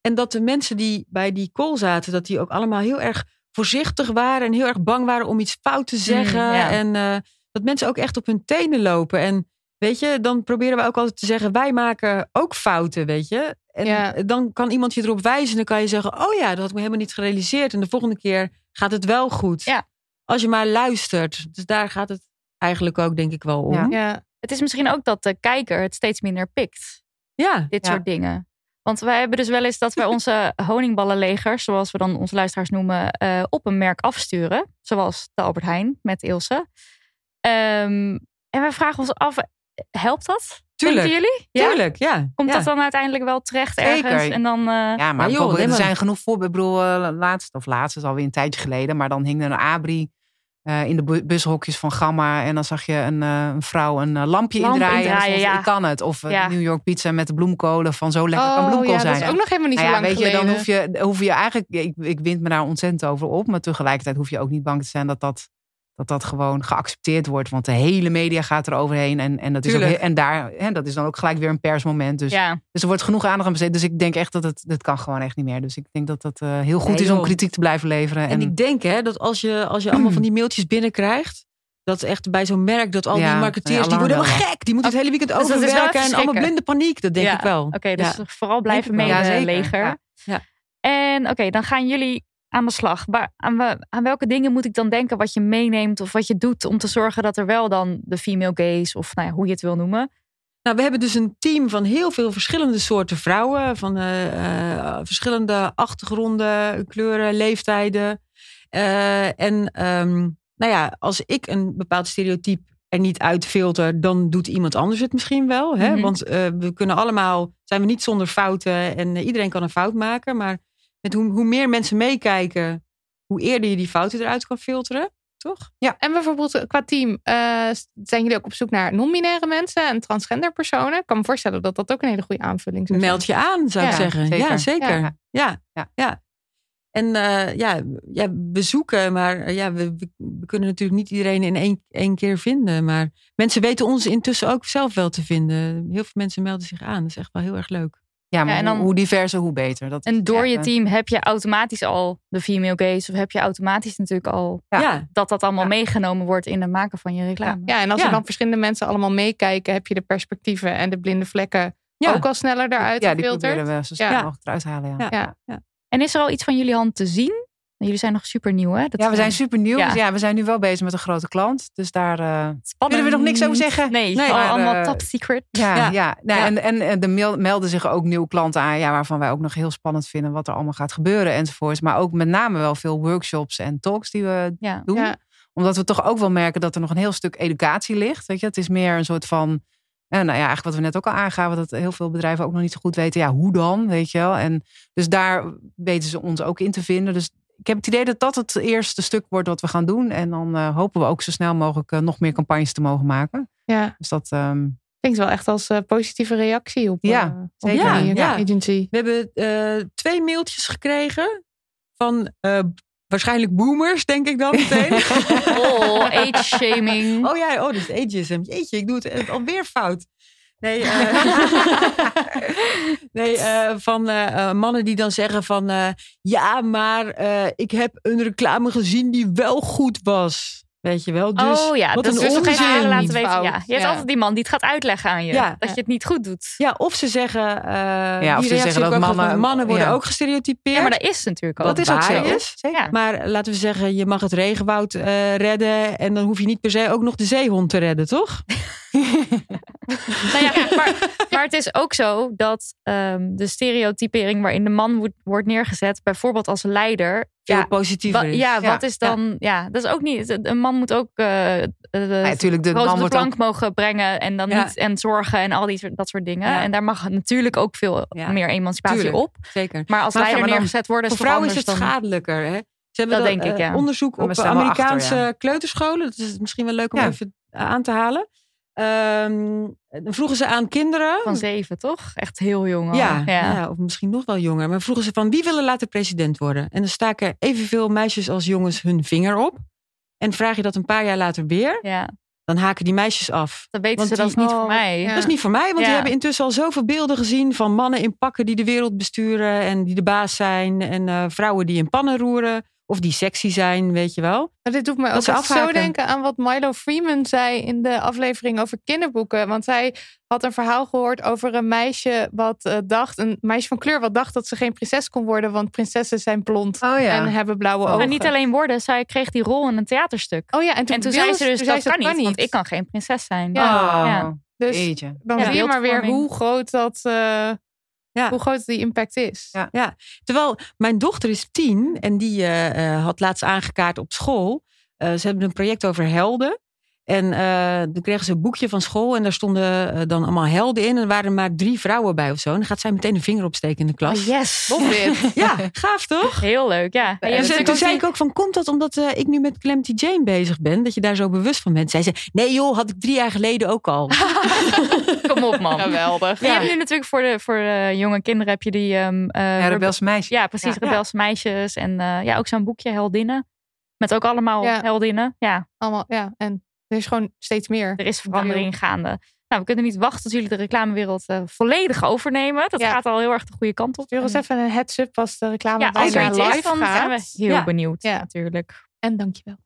En dat de mensen die bij die call zaten, dat die ook allemaal heel erg voorzichtig waren en heel erg bang waren om iets fout te zeggen. ja. En eh, dat mensen ook echt op hun tenen lopen. En weet je, dan proberen we ook altijd te zeggen, wij maken ook fouten, weet je. En Ja. dan kan iemand je erop wijzen en dan kan je zeggen, oh ja, dat had ik me helemaal niet gerealiseerd. En de volgende keer gaat het wel goed. Ja. Als je maar luistert. Dus daar gaat het eigenlijk ook denk ik wel om. Ja. Ja. Het is misschien ook dat de kijker het steeds minder pikt. Dit Ja. soort dingen. Want wij hebben dus wel eens dat wij <laughs> onze honingballenlegers, zoals we dan onze luisteraars noemen, eh, op een merk afsturen. Zoals de Albert Heijn met Ilse. Ehm, en wij vragen ons af, helpt dat? Tuurlijk. Denken jullie? Ja? Tuurlijk, ja. Komt ja. dat dan uiteindelijk wel terecht Zeker. ergens? En dan, eh, Ja, maar, joh, er zijn genoeg voorbeelden. Ik bedoel, eh, laatst, of laatst, het is alweer een tijdje geleden. Maar dan hing er een abri eh, in de bu- bushokjes van Gamma. En dan zag je een, eh, een vrouw een lampje Lamp indraaien. en dan indraaien, ja. Ik kan het. Of Ja. New York pizza met de bloemkolen van zo lekker kan Oh bloemkool ja, zijn. dat is ook nog helemaal niet Nou zo ja, lang weet je, dan hoef je, hoef je eigenlijk, ik, ik wind me daar ontzettend over op, maar tegelijkertijd hoef je ook niet bang te zijn dat dat, dat, dat gewoon geaccepteerd wordt. Want de hele media gaat er overheen en, en, dat, is ook, Tuurlijk. en daar, hè, dat is dan ook gelijk weer een persmoment. Dus, ja. dus er wordt genoeg aandacht aan besteed. Dus ik denk echt dat het, dat kan gewoon echt niet meer. Dus ik denk dat dat eh, heel goed Nee, is om kritiek te blijven leveren. En En, ik denk hè, dat als je, als je allemaal van die mailtjes binnenkrijgt. Dat echt bij zo'n merk, dat al Ja, die marketeers, die worden helemaal gek. Die moeten het hele weekend Dus dat is wel overwerken en allemaal blinde paniek. Dat denk Ja, ik wel. Oké, dus Ja. vooral blijven mee, Ja, zeker. leger. Ja. Ja. En oké, dan gaan jullie aan de slag. Waar, aan, we- aan welke dingen moet ik dan denken wat je meeneemt of wat je doet om te zorgen dat er wel dan de female gaze of nou ja, hoe je het wil noemen. Nou, we hebben dus een team van heel veel verschillende soorten vrouwen. Van eh, eh, verschillende achtergronden, kleuren, leeftijden. Eh, en ehm, nou ja, als ik een bepaald stereotype er niet uitfilter, dan doet iemand anders het misschien wel. Hè? Mhm. Want we kunnen allemaal, zijn we niet zonder fouten en iedereen kan een fout maken. Maar met hoe, hoe meer mensen meekijken, hoe eerder je die fouten eruit kan filteren. Toch? En bijvoorbeeld eh, qua team, eh, zijn jullie ook op zoek naar non-binaire mensen en transgender personen? Ik kan me voorstellen dat dat ook een hele goede aanvulling zijn. Meld je aan, zou ik Ja, zeggen. zeker. Ja, zeker. Ja. Ja, ja. Ja. En eh, ja, ja, we zoeken, maar ja, we, we, we kunnen natuurlijk niet iedereen in één, één keer vinden. Maar mensen weten ons intussen ook zelf wel te vinden. Heel veel mensen melden zich aan. Dat is echt wel heel erg leuk. Ja, maar Ja, en dan- hoe, diverser, hoe beter. Dat En door echt, je team heb je automatisch al de female gaze of heb je automatisch natuurlijk al Ja. Ja, dat dat allemaal Ja. meegenomen wordt in het maken van je reclame. Ja, en als Ja. er dan verschillende mensen allemaal meekijken, heb je de perspectieve en de blinde vlekken ja. ook al sneller eruit Ja, die gefilterd. proberen we zo snel Ja. mogelijk eruit halen. Ja. Ja. Ja. En is er al iets van jullie hand te zien? Jullie zijn nog super nieuw, hè? Dat Ja, we zijn super nieuw. Ja. Dus ja, we zijn nu wel bezig met een grote klant. Dus daar. eh, spannend. Willen we nog niks over zeggen? Nee, Nee, al- maar, allemaal eh, top secret. Ja, Ja. ja. Nou. En, en, en er mel- melden zich ook nieuwe klanten aan, ja, waarvan wij ook nog heel spannend vinden wat er allemaal gaat gebeuren enzovoorts. Maar ook met name wel veel workshops en talks die we doen. Omdat we toch ook wel merken dat er nog een heel stuk educatie ligt. Weet je? Het is meer een soort van. eh, nou ja, eigenlijk wat we net ook al aangaven, dat heel veel bedrijven ook nog niet zo goed weten. Ja, hoe dan? Weet je wel? En dus daar weten ze ons ook in te vinden. Dus ik heb het idee dat dat het eerste stuk wordt wat we gaan doen. En dan eh, hopen we ook zo snel mogelijk eh, nog meer campagnes te mogen maken. Ja, Dus dat. ehm, klinkt wel echt als eh, positieve reactie op, Ja, eh, op zeker. die Ja. agency. We hebben eh, twee mailtjes gekregen van eh, waarschijnlijk boomers, denk ik dan meteen. <laughs> Oh, age shaming. Oh ja, oh, dat is ageism. Jeetje, ik doe het alweer fout. Nee, eh, <laughs> nee eh, van eh, mannen die dan zeggen van... eh, ja, maar eh, ik heb een reclame gezien die wel goed was. Weet je wel? Dus oh ja, wat dat een is dus even laten weten. Ja. Je hebt Ja. altijd die man die het gaat uitleggen aan je. Ja. Dat je het niet goed doet. Ja, of ze zeggen... eh Ja, of ze zeggen dat mannen- mannen worden ja. ook gestereotypeerd. Ja, maar dat is natuurlijk ook. Dat is ook zo. is. Zeker. Ja. Maar laten we zeggen, je mag het regenwoud eh, redden. En dan hoef je niet per se ook nog de zeehond te redden, toch? <laughs> <laughs> Nou ja, maar, maar het is ook zo dat ehm, de stereotypering waarin de man wordt, wordt neergezet, bijvoorbeeld als leider. Veel Ja, positiever wa- ja, Ja, wat is dan. Ja. dat is ook niet. Een man moet ook eh eh, de natuurlijk, de man de plank ook... mogen brengen en dan niet en zorgen en al die dat soort dingen. En daar mag natuurlijk ook veel meer emancipatie Tuurlijk. op. Zeker. Maar als Maar- leider ja, maar dan- neergezet worden is Voor vrouwen is het dan- schadelijker. Hè? Ze hebben Dat dan, denk ik, eh, ja. onderzoek op achter, Amerikaanse kleuterscholen. Dat is misschien wel leuk om even aan te halen. Ehm, dan vroegen ze aan kinderen. Van zeven, toch? Echt heel jong. al. ja, ja. ja, of misschien nog wel jonger. Maar vroegen ze van wie willen later president worden? En dan staken evenveel meisjes als jongens hun vinger op. En vraag je dat een paar jaar later weer, Ja, dan haken die meisjes af. dan weten Want ze dat is niet voor mij. ja. Dat is niet voor mij, want Ja. die hebben intussen al zoveel beelden gezien van mannen in pakken die de wereld besturen en die de baas zijn. En eh, vrouwen die in pannen roeren of die sexy zijn, weet je wel. Maar dit doet me Dat ook zo denken aan wat Milo Freeman zei in de aflevering over kinderboeken. Want zij had een verhaal gehoord over een meisje wat eh, dacht, een meisje van kleur wat dacht dat ze geen prinses kon worden, want prinsessen zijn blond Oh ja. en hebben blauwe ogen. Maar niet alleen woorden, zij kreeg die rol in een theaterstuk. Oh ja, en toen, En zei ze dus, toen dat zei kan niet, want ik kan geen prinses zijn. Ja. Oh, Ja. Dus jeetje. dan Ja. zie je maar weer hoe groot dat, eh, Ja. hoe groot die impact is. Ja. Terwijl mijn dochter is tien en die eh, eh, had laatst aangekaart op school. Eh, ze hebben een project over helden. En eh toen kregen ze een boekje van school en daar stonden eh, dan allemaal helden in. En er waren maar drie vrouwen bij of zo. En dan gaat zij meteen de vinger opsteken in de klas. Oh, yes. <laughs> Ja, gaaf toch? Heel leuk, ja. En toen zei ik ook van, komt dat omdat eh, ik nu met Calamity Jane bezig ben? Dat je daar zo bewust van bent? Zij zei, nee joh, had ik drie jaar geleden ook al. <laughs> Kom op, man. Geweldig. En je hebt nu natuurlijk voor de, voor de jonge kinderen heb je die... ehm, eh, Ja, rebelse meisje. Ja, precies. Ja. Rebelse meisjes. En eh, ja, ook zo'n boekje Heldinnen. Met ook allemaal Ja. heldinnen. Ja, Allemaal, ja. En er is gewoon steeds meer. er is verandering gaande. Nou, we kunnen niet wachten tot jullie de reclamewereld eh, volledig overnemen. Dat Ja. gaat al heel erg de goede kant op. Stuur ons En- even een heads-up als de reclame ja, als er iets is, live dan gaat. zijn we heel Ja. benieuwd Ja. natuurlijk. En dankjewel.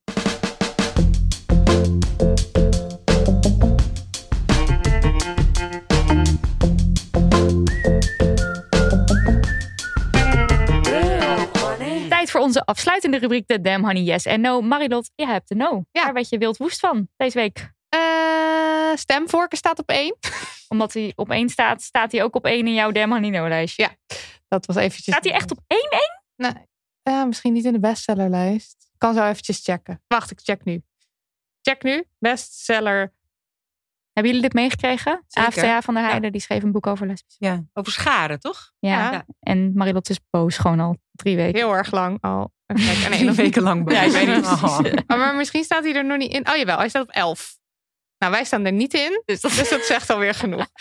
Tijd voor onze afsluitende rubriek de Damn Honey Yes en No. Marilot, je hebt de No. Ja. Daar werd je wild woest van deze week. Eh, stemvorken staat op één. <laughs> Omdat hij op één staat, staat hij ook op één in jouw Damn Honey No lijstje. Ja. Dat was eventjes... Staat hij echt op één? Nee, ja, misschien niet in de bestsellerlijst. Ik kan zo eventjes checken. Wacht, ik check nu. Check nu. Bestseller. Hebben jullie dit meegekregen? AFTA van der Heijden, die schreef een boek over lesbische. Over scharen, toch? Ja. Ja. En Marilot is boos gewoon al drie weken. Heel erg lang al. <laughs> Nee, Drie nog weken lang. Ja, ik weet <laughs> niet Oh. maar misschien staat hij er nog niet in. Oh jawel, hij staat op 11. Nou, wij staan er niet in. Dus dat Dus dat zegt alweer genoeg. <laughs>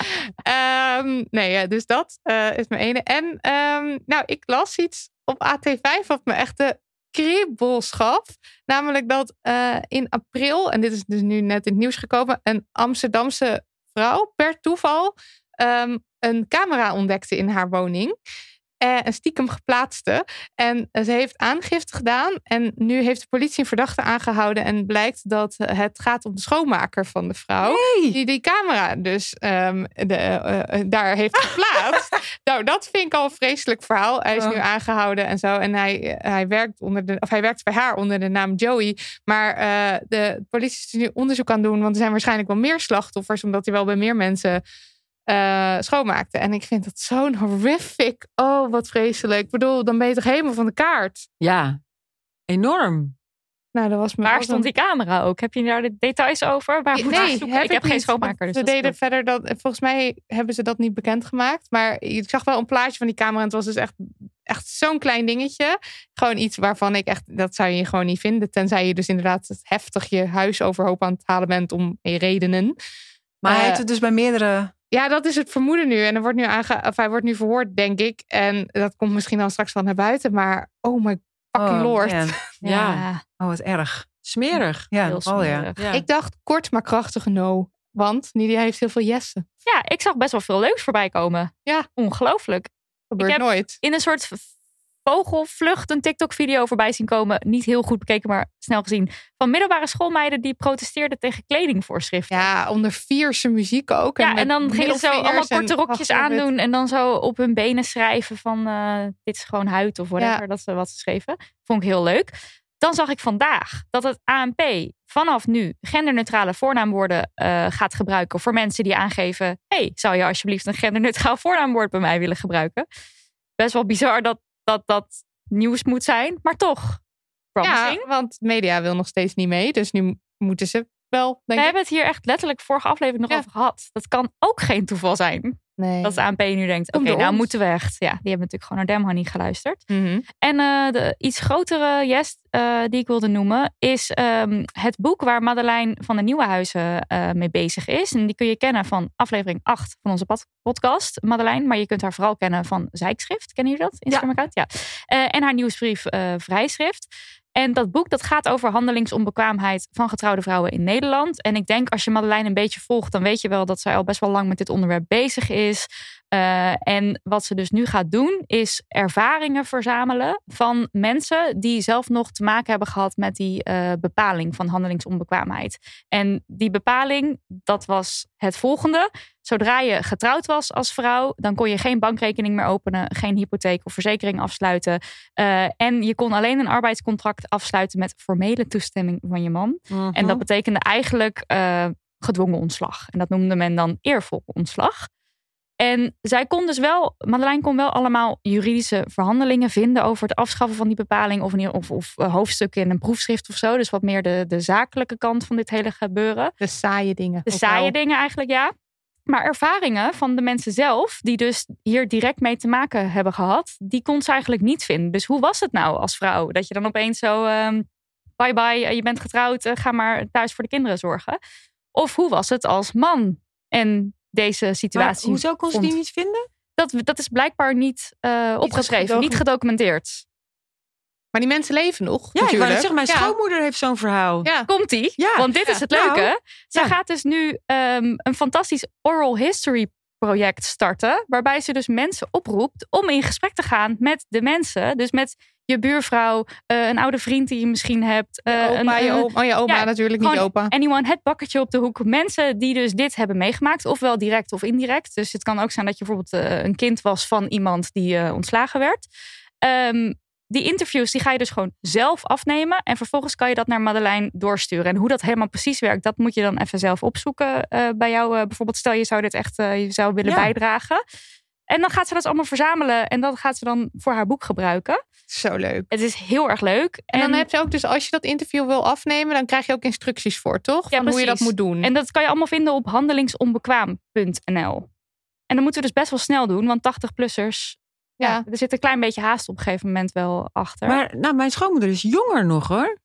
Ehm, nee, ja, dus dat eh, is mijn ene. En ehm, nou, ik las iets op AT5 wat me echt de kriebels gaf. Namelijk dat eh, in april, en dit is dus nu net in het nieuws gekomen, een Amsterdamse vrouw per toeval ehm, een camera ontdekte in haar woning. Eh, en stiekem geplaatste. En eh, ze heeft aangifte gedaan. En nu heeft de politie een verdachte aangehouden. En blijkt dat eh, het gaat om de schoonmaker van de vrouw. Die die camera dus ehm, de, daar heeft geplaatst. <laughs> nou, dat vind ik al een vreselijk verhaal. Hij is Oh. nu aangehouden en zo. En hij, hij, werkt onder de, of hij werkt bij haar onder de naam Joey. Maar de politie is nu onderzoek aan doen. Want er zijn waarschijnlijk wel meer slachtoffers. Omdat hij wel bij meer mensen eh, schoonmaakte. En ik vind dat zo'n horrific. Oh, wat vreselijk. Ik bedoel, dan ben je toch helemaal van de kaart. Ja, enorm. Nou, dat was me Waar stond een- die camera ook? Heb je daar de details over? Waar moet ik zoeken? ik heb geen schoonmaker. Dus Ze deden verder dat. Volgens mij hebben ze dat niet bekendgemaakt. Maar ik zag wel een plaatje van die camera. En het was dus echt, echt zo'n klein dingetje. Gewoon iets waarvan ik echt. Dat zou je gewoon niet vinden. Tenzij je dus inderdaad het heftig je huis overhoop aan het halen bent om redenen. Maar hij Eh, heeft het dus bij meerdere... Ja, dat is het vermoeden nu. En er wordt nu aange of hij wordt nu verhoord, denk ik. En dat komt misschien dan straks wel naar buiten. Maar oh my fucking Oh, lord. <laughs> Ja. Oh, wat erg. Smerig. Ja, Heel oh ja. smerig. Ja. Ik dacht kort maar krachtige no. Want Nidia heeft heel veel jessen. Ja, ik zag best wel veel leuks voorbij komen. Ja. Ongelooflijk. Gebeurt heb- nooit. In een soort vogelvlucht een TikTok-video voorbij zien komen. Niet heel goed bekeken, maar snel gezien. Van middelbare schoolmeiden die protesteerden tegen kledingvoorschriften. Ja, onder vierse muziek ook. Ja, met en dan gingen ze zo allemaal en- korte rokjes aandoen. En dan zo op hun benen schrijven van eh, dit is gewoon huid of whatever. Ja. Dat is wat ze schreven. Vond ik heel leuk. Dan zag ik vandaag dat het ANP vanaf nu genderneutrale voornaamwoorden eh, gaat gebruiken voor mensen die aangeven: hey, zou je alsjeblieft een genderneutraal voornaamwoord bij mij willen gebruiken? Best wel bizar dat dat, dat nieuws moet zijn, maar toch. Promising. Ja, want media wil nog steeds niet mee. Dus nu moeten ze wel, denk We ik. hebben het hier echt letterlijk vorige aflevering nog Ja. over gehad. Dat kan ook geen toeval zijn. Nee. Dat de ANP nu denkt, oké, nou ons. moeten we echt. Ja, die hebben natuurlijk gewoon naar Damn Honey geluisterd. Mhm. En eh, de iets grotere yes eh, die ik wilde noemen is ehm, het boek waar Madeleine van de Nieuwe Huizen eh, mee bezig is. En die kun je kennen van aflevering 8 van onze pod- podcast, Madeleine. Maar je kunt haar vooral kennen van Zijkschrift. Kennen jullie dat? Instagram-account? Ja. Eh, en haar nieuwsbrief Vrijschrift. En dat boek dat gaat over handelingsonbekwaamheid van getrouwde vrouwen in Nederland. En ik denk als je Madeleine een beetje volgt, dan weet je wel dat zij al best wel lang met dit onderwerp bezig is. Eh, en wat ze dus nu gaat doen, is ervaringen verzamelen van mensen die zelf nog te maken hebben gehad met die eh, bepaling van handelingsonbekwaamheid. En die bepaling, dat was het volgende. Zodra je getrouwd was als vrouw, dan kon je geen bankrekening meer openen, geen hypotheek of verzekering afsluiten. Eh, en je kon alleen een arbeidscontract afsluiten met formele toestemming van je man. Mhm. En dat betekende eigenlijk gedwongen ontslag. En dat noemde men dan eervol ontslag. En zij kon dus wel, Madeleine kon wel allemaal juridische verhandelingen vinden over het afschaffen van die bepaling. Of, ieder- of, of eh, hoofdstukken in een proefschrift of zo. Dus wat meer de, de zakelijke kant van dit hele gebeuren. De saaie dingen. De saaie wel. dingen eigenlijk, ja. Maar ervaringen van de mensen zelf, die dus hier direct mee te maken hebben gehad, die kon ze eigenlijk niet vinden. Dus hoe was het nou als vrouw? Dat je dan opeens zo, ehm, bye bye, eh, je bent getrouwd, eh, ga maar thuis voor de kinderen zorgen. Of hoe was het als man en deze Maar situatie? hoezo kon ze die niet vinden? Dat, dat is blijkbaar niet eh, opgeschreven, niet gedocumenteerd. Maar die mensen leven nog. Ja, ik wou natuurlijk. zeggen, mijn Ja. schoonmoeder heeft zo'n verhaal. Ja. Komt-ie? Ja. Want dit is het Nou, leuke. Zij ja. gaat dus nu ehm, een fantastisch oral history project starten. Waarbij ze dus mensen oproept om in gesprek te gaan met de mensen. Dus met je buurvrouw, eh, een oude vriend die je misschien hebt. eh, Opa, een, je een- oma, oh, je oma ja, natuurlijk, niet opa. Anyone, het bakkertje op de hoek. Mensen die dus dit hebben meegemaakt. Ofwel direct of indirect. Dus het kan ook zijn dat je bijvoorbeeld eh, een kind was van iemand die eh, ontslagen werd. Ehm, die interviews die ga je dus gewoon zelf afnemen. En vervolgens kan je dat naar Madeleine doorsturen. En hoe dat helemaal precies werkt, dat moet je dan even zelf opzoeken eh, bij jou. eh, bijvoorbeeld stel je zou dit echt eh, je zou willen Ja. bijdragen. En dan gaat ze dat allemaal verzamelen. En dat gaat ze dan voor haar boek gebruiken. Zo leuk. Het is heel erg leuk. En dan heb je ook dus, als je dat interview wil afnemen, dan krijg je ook instructies voor, toch? Ja, Van hoe je dat moet doen. En dat kan je allemaal vinden op handelingsonbekwaam.nl. En dan moeten we dus best wel snel doen, want 80-plussers, ja. Ja. er zit een klein beetje haast op een gegeven moment wel achter. Maar nou, mijn schoonmoeder is jonger nog hoor.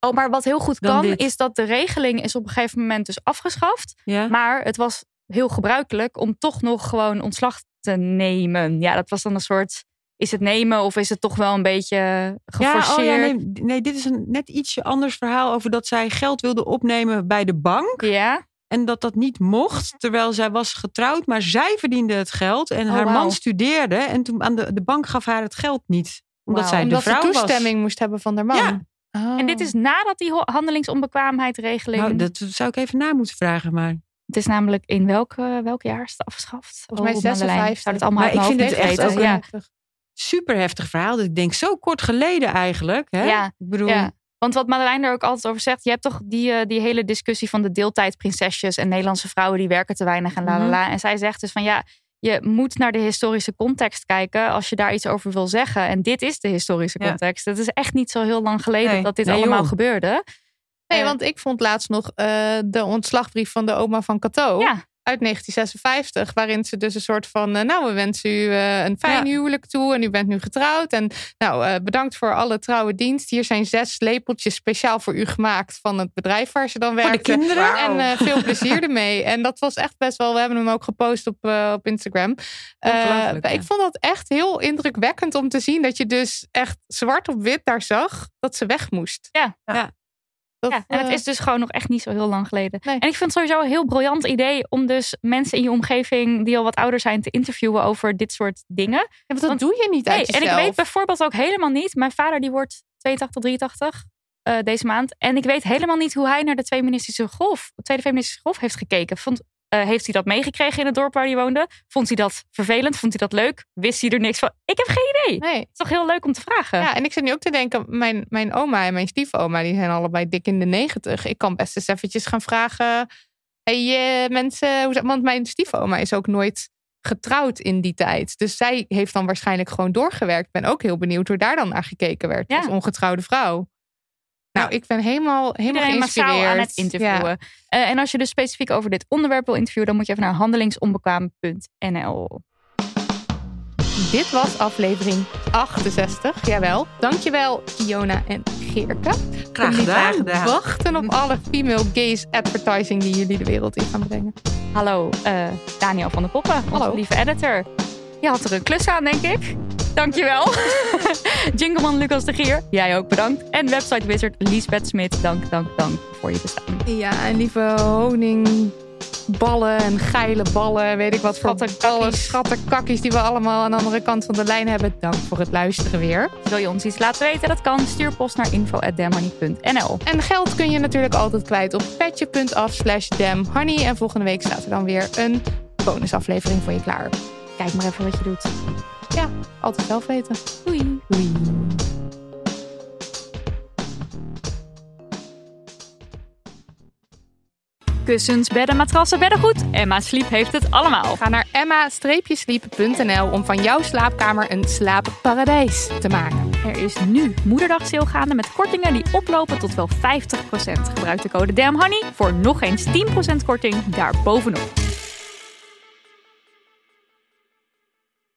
oh, maar wat heel goed Dan kan, dit. is dat de regeling is op een gegeven moment dus afgeschaft. Ja. Maar het was heel gebruikelijk om toch nog gewoon ontslag te nemen. Ja, dat was dan een soort, is het nemen of is het toch wel een beetje geforceerd? Ja, oh ja, nee, nee, dit is een net ietsje anders verhaal over dat zij geld wilde opnemen bij de bank. Ja, En dat dat niet mocht, terwijl zij was getrouwd, maar zij verdiende het geld. En Oh, haar man studeerde. En toen aan de, de bank gaf haar het geld niet. Omdat zij Omdat de vrouw ze toestemming moest hebben van haar man. Ja. Oh. en dit is nadat die handelingsonbekwaamheidregeling... Nou, dat zou ik even na moeten vragen. Maar, Het is namelijk in welk, welk jaar is het afgeschaft? Volgens mij Oh, Madeleine. 56. Zou het allemaal Maar ik vind het echt ook ja. super heftig verhaal. Dat ik denk, zo kort geleden eigenlijk. Hè? Ja, Ik bedoel, ja. Want wat Madeleine er ook altijd over zegt, je hebt toch die, eh, die hele discussie van de deeltijdprinsesjes en Nederlandse vrouwen die werken te weinig en la la Mhm. la. En zij zegt dus van ja, je moet naar de historische context kijken als je daar iets over wil zeggen. En dit is de historische Ja. context. Het is echt niet zo heel lang geleden Nee. dat dit Nee, allemaal joh. gebeurde. Nee, Eh, want ik vond laatst nog eh, de ontslagbrief van de oma van Cato. Ja. Uit 1956, waarin ze dus een soort van, eh, nou, we wensen u een fijn Ja. huwelijk toe en u bent nu getrouwd. En nou, eh, bedankt voor alle trouwe dienst. Hier zijn zes lepeltjes speciaal voor u gemaakt van het bedrijf waar ze dan Voor de werkte. kinderen? En eh, veel <laughs> plezier ermee. En dat was echt best wel, we hebben hem ook gepost op, eh, op Instagram. Eh, ja. ik vond dat echt heel indrukwekkend om te zien dat je dus echt zwart op wit daar zag dat ze weg moest. Ja. Ja. Dat, Ja, en het eh, is dus gewoon nog echt niet zo heel lang geleden. Nee. En ik vind het sowieso een heel briljant idee om dus mensen in je omgeving die al wat ouder zijn te interviewen over dit soort dingen. ja, want dat want- doe je niet Nee, uit en ik weet bijvoorbeeld ook helemaal niet. Mijn vader die wordt 82, 83 eh, deze maand. En ik weet helemaal niet hoe hij naar de Tweeministische Golf, Tweede Feministische Golf heeft gekeken. Vond, eh, heeft hij dat meegekregen in het dorp waar hij woonde? Vond hij dat vervelend? Vond hij dat leuk? Wist hij er niks van? Ik heb geen idee. Nee. Het is toch heel leuk om te vragen. Ja, en ik zit nu ook te denken, mijn, mijn oma en mijn stiefoma, die zijn allebei dik in de negentig. Ik kan best eens eventjes gaan vragen, hey, eh, mensen, hoe, want mijn stiefoma is ook nooit getrouwd in die tijd. Dus zij heeft dan waarschijnlijk gewoon doorgewerkt. Ik ben ook heel benieuwd hoe daar dan naar gekeken werd Ja. als ongetrouwde vrouw. Nou, ik ben helemaal, helemaal Iedereen massaal aan het interviewen. Ja. Eh, en als je dus specifiek over dit onderwerp wil interviewen, dan moet je even naar handelingsonbekwaam.nl. Dit was aflevering 68. Jawel. Dankjewel, Kiona en Geerke. Graag gedaan. aan Wachten op alle female gaze advertising die jullie de wereld in gaan brengen. Hallo, eh, Daniel van der Poppen, onze Hallo. lieve editor. Je had er een klus aan, denk ik. Dankjewel. <laughs> Jingleman Lucas de Gier, jij ook bedankt. En website wizard Liesbeth Smit, dank, dank, dank voor je bestaan. Ja, en lieve honingballen en geile ballen, weet ik wat voor Schattenkakkies. ballen, schattenkakkies die we allemaal aan de andere kant van de lijn hebben. Dank voor het luisteren weer. Wil je ons iets laten weten? Dat kan. Stuur post naar info.damhoney.nl. En geld kun je natuurlijk altijd kwijt op petje.af slash damhoney. En volgende week staat er dan weer een bonusaflevering voor je klaar. Kijk maar even wat je doet. Altijd zelf weten. Doei. Doei. Kussens, bedden, matrassen, beddengoed. Emma Sleep heeft het allemaal. Ga naar emma-sleep.nl om van jouw slaapkamer een slaapparadijs te maken. Er is nu moederdag sale gaande met kortingen die oplopen tot wel 50%. Gebruik de code DAMHONEY voor nog eens 10% korting daarbovenop.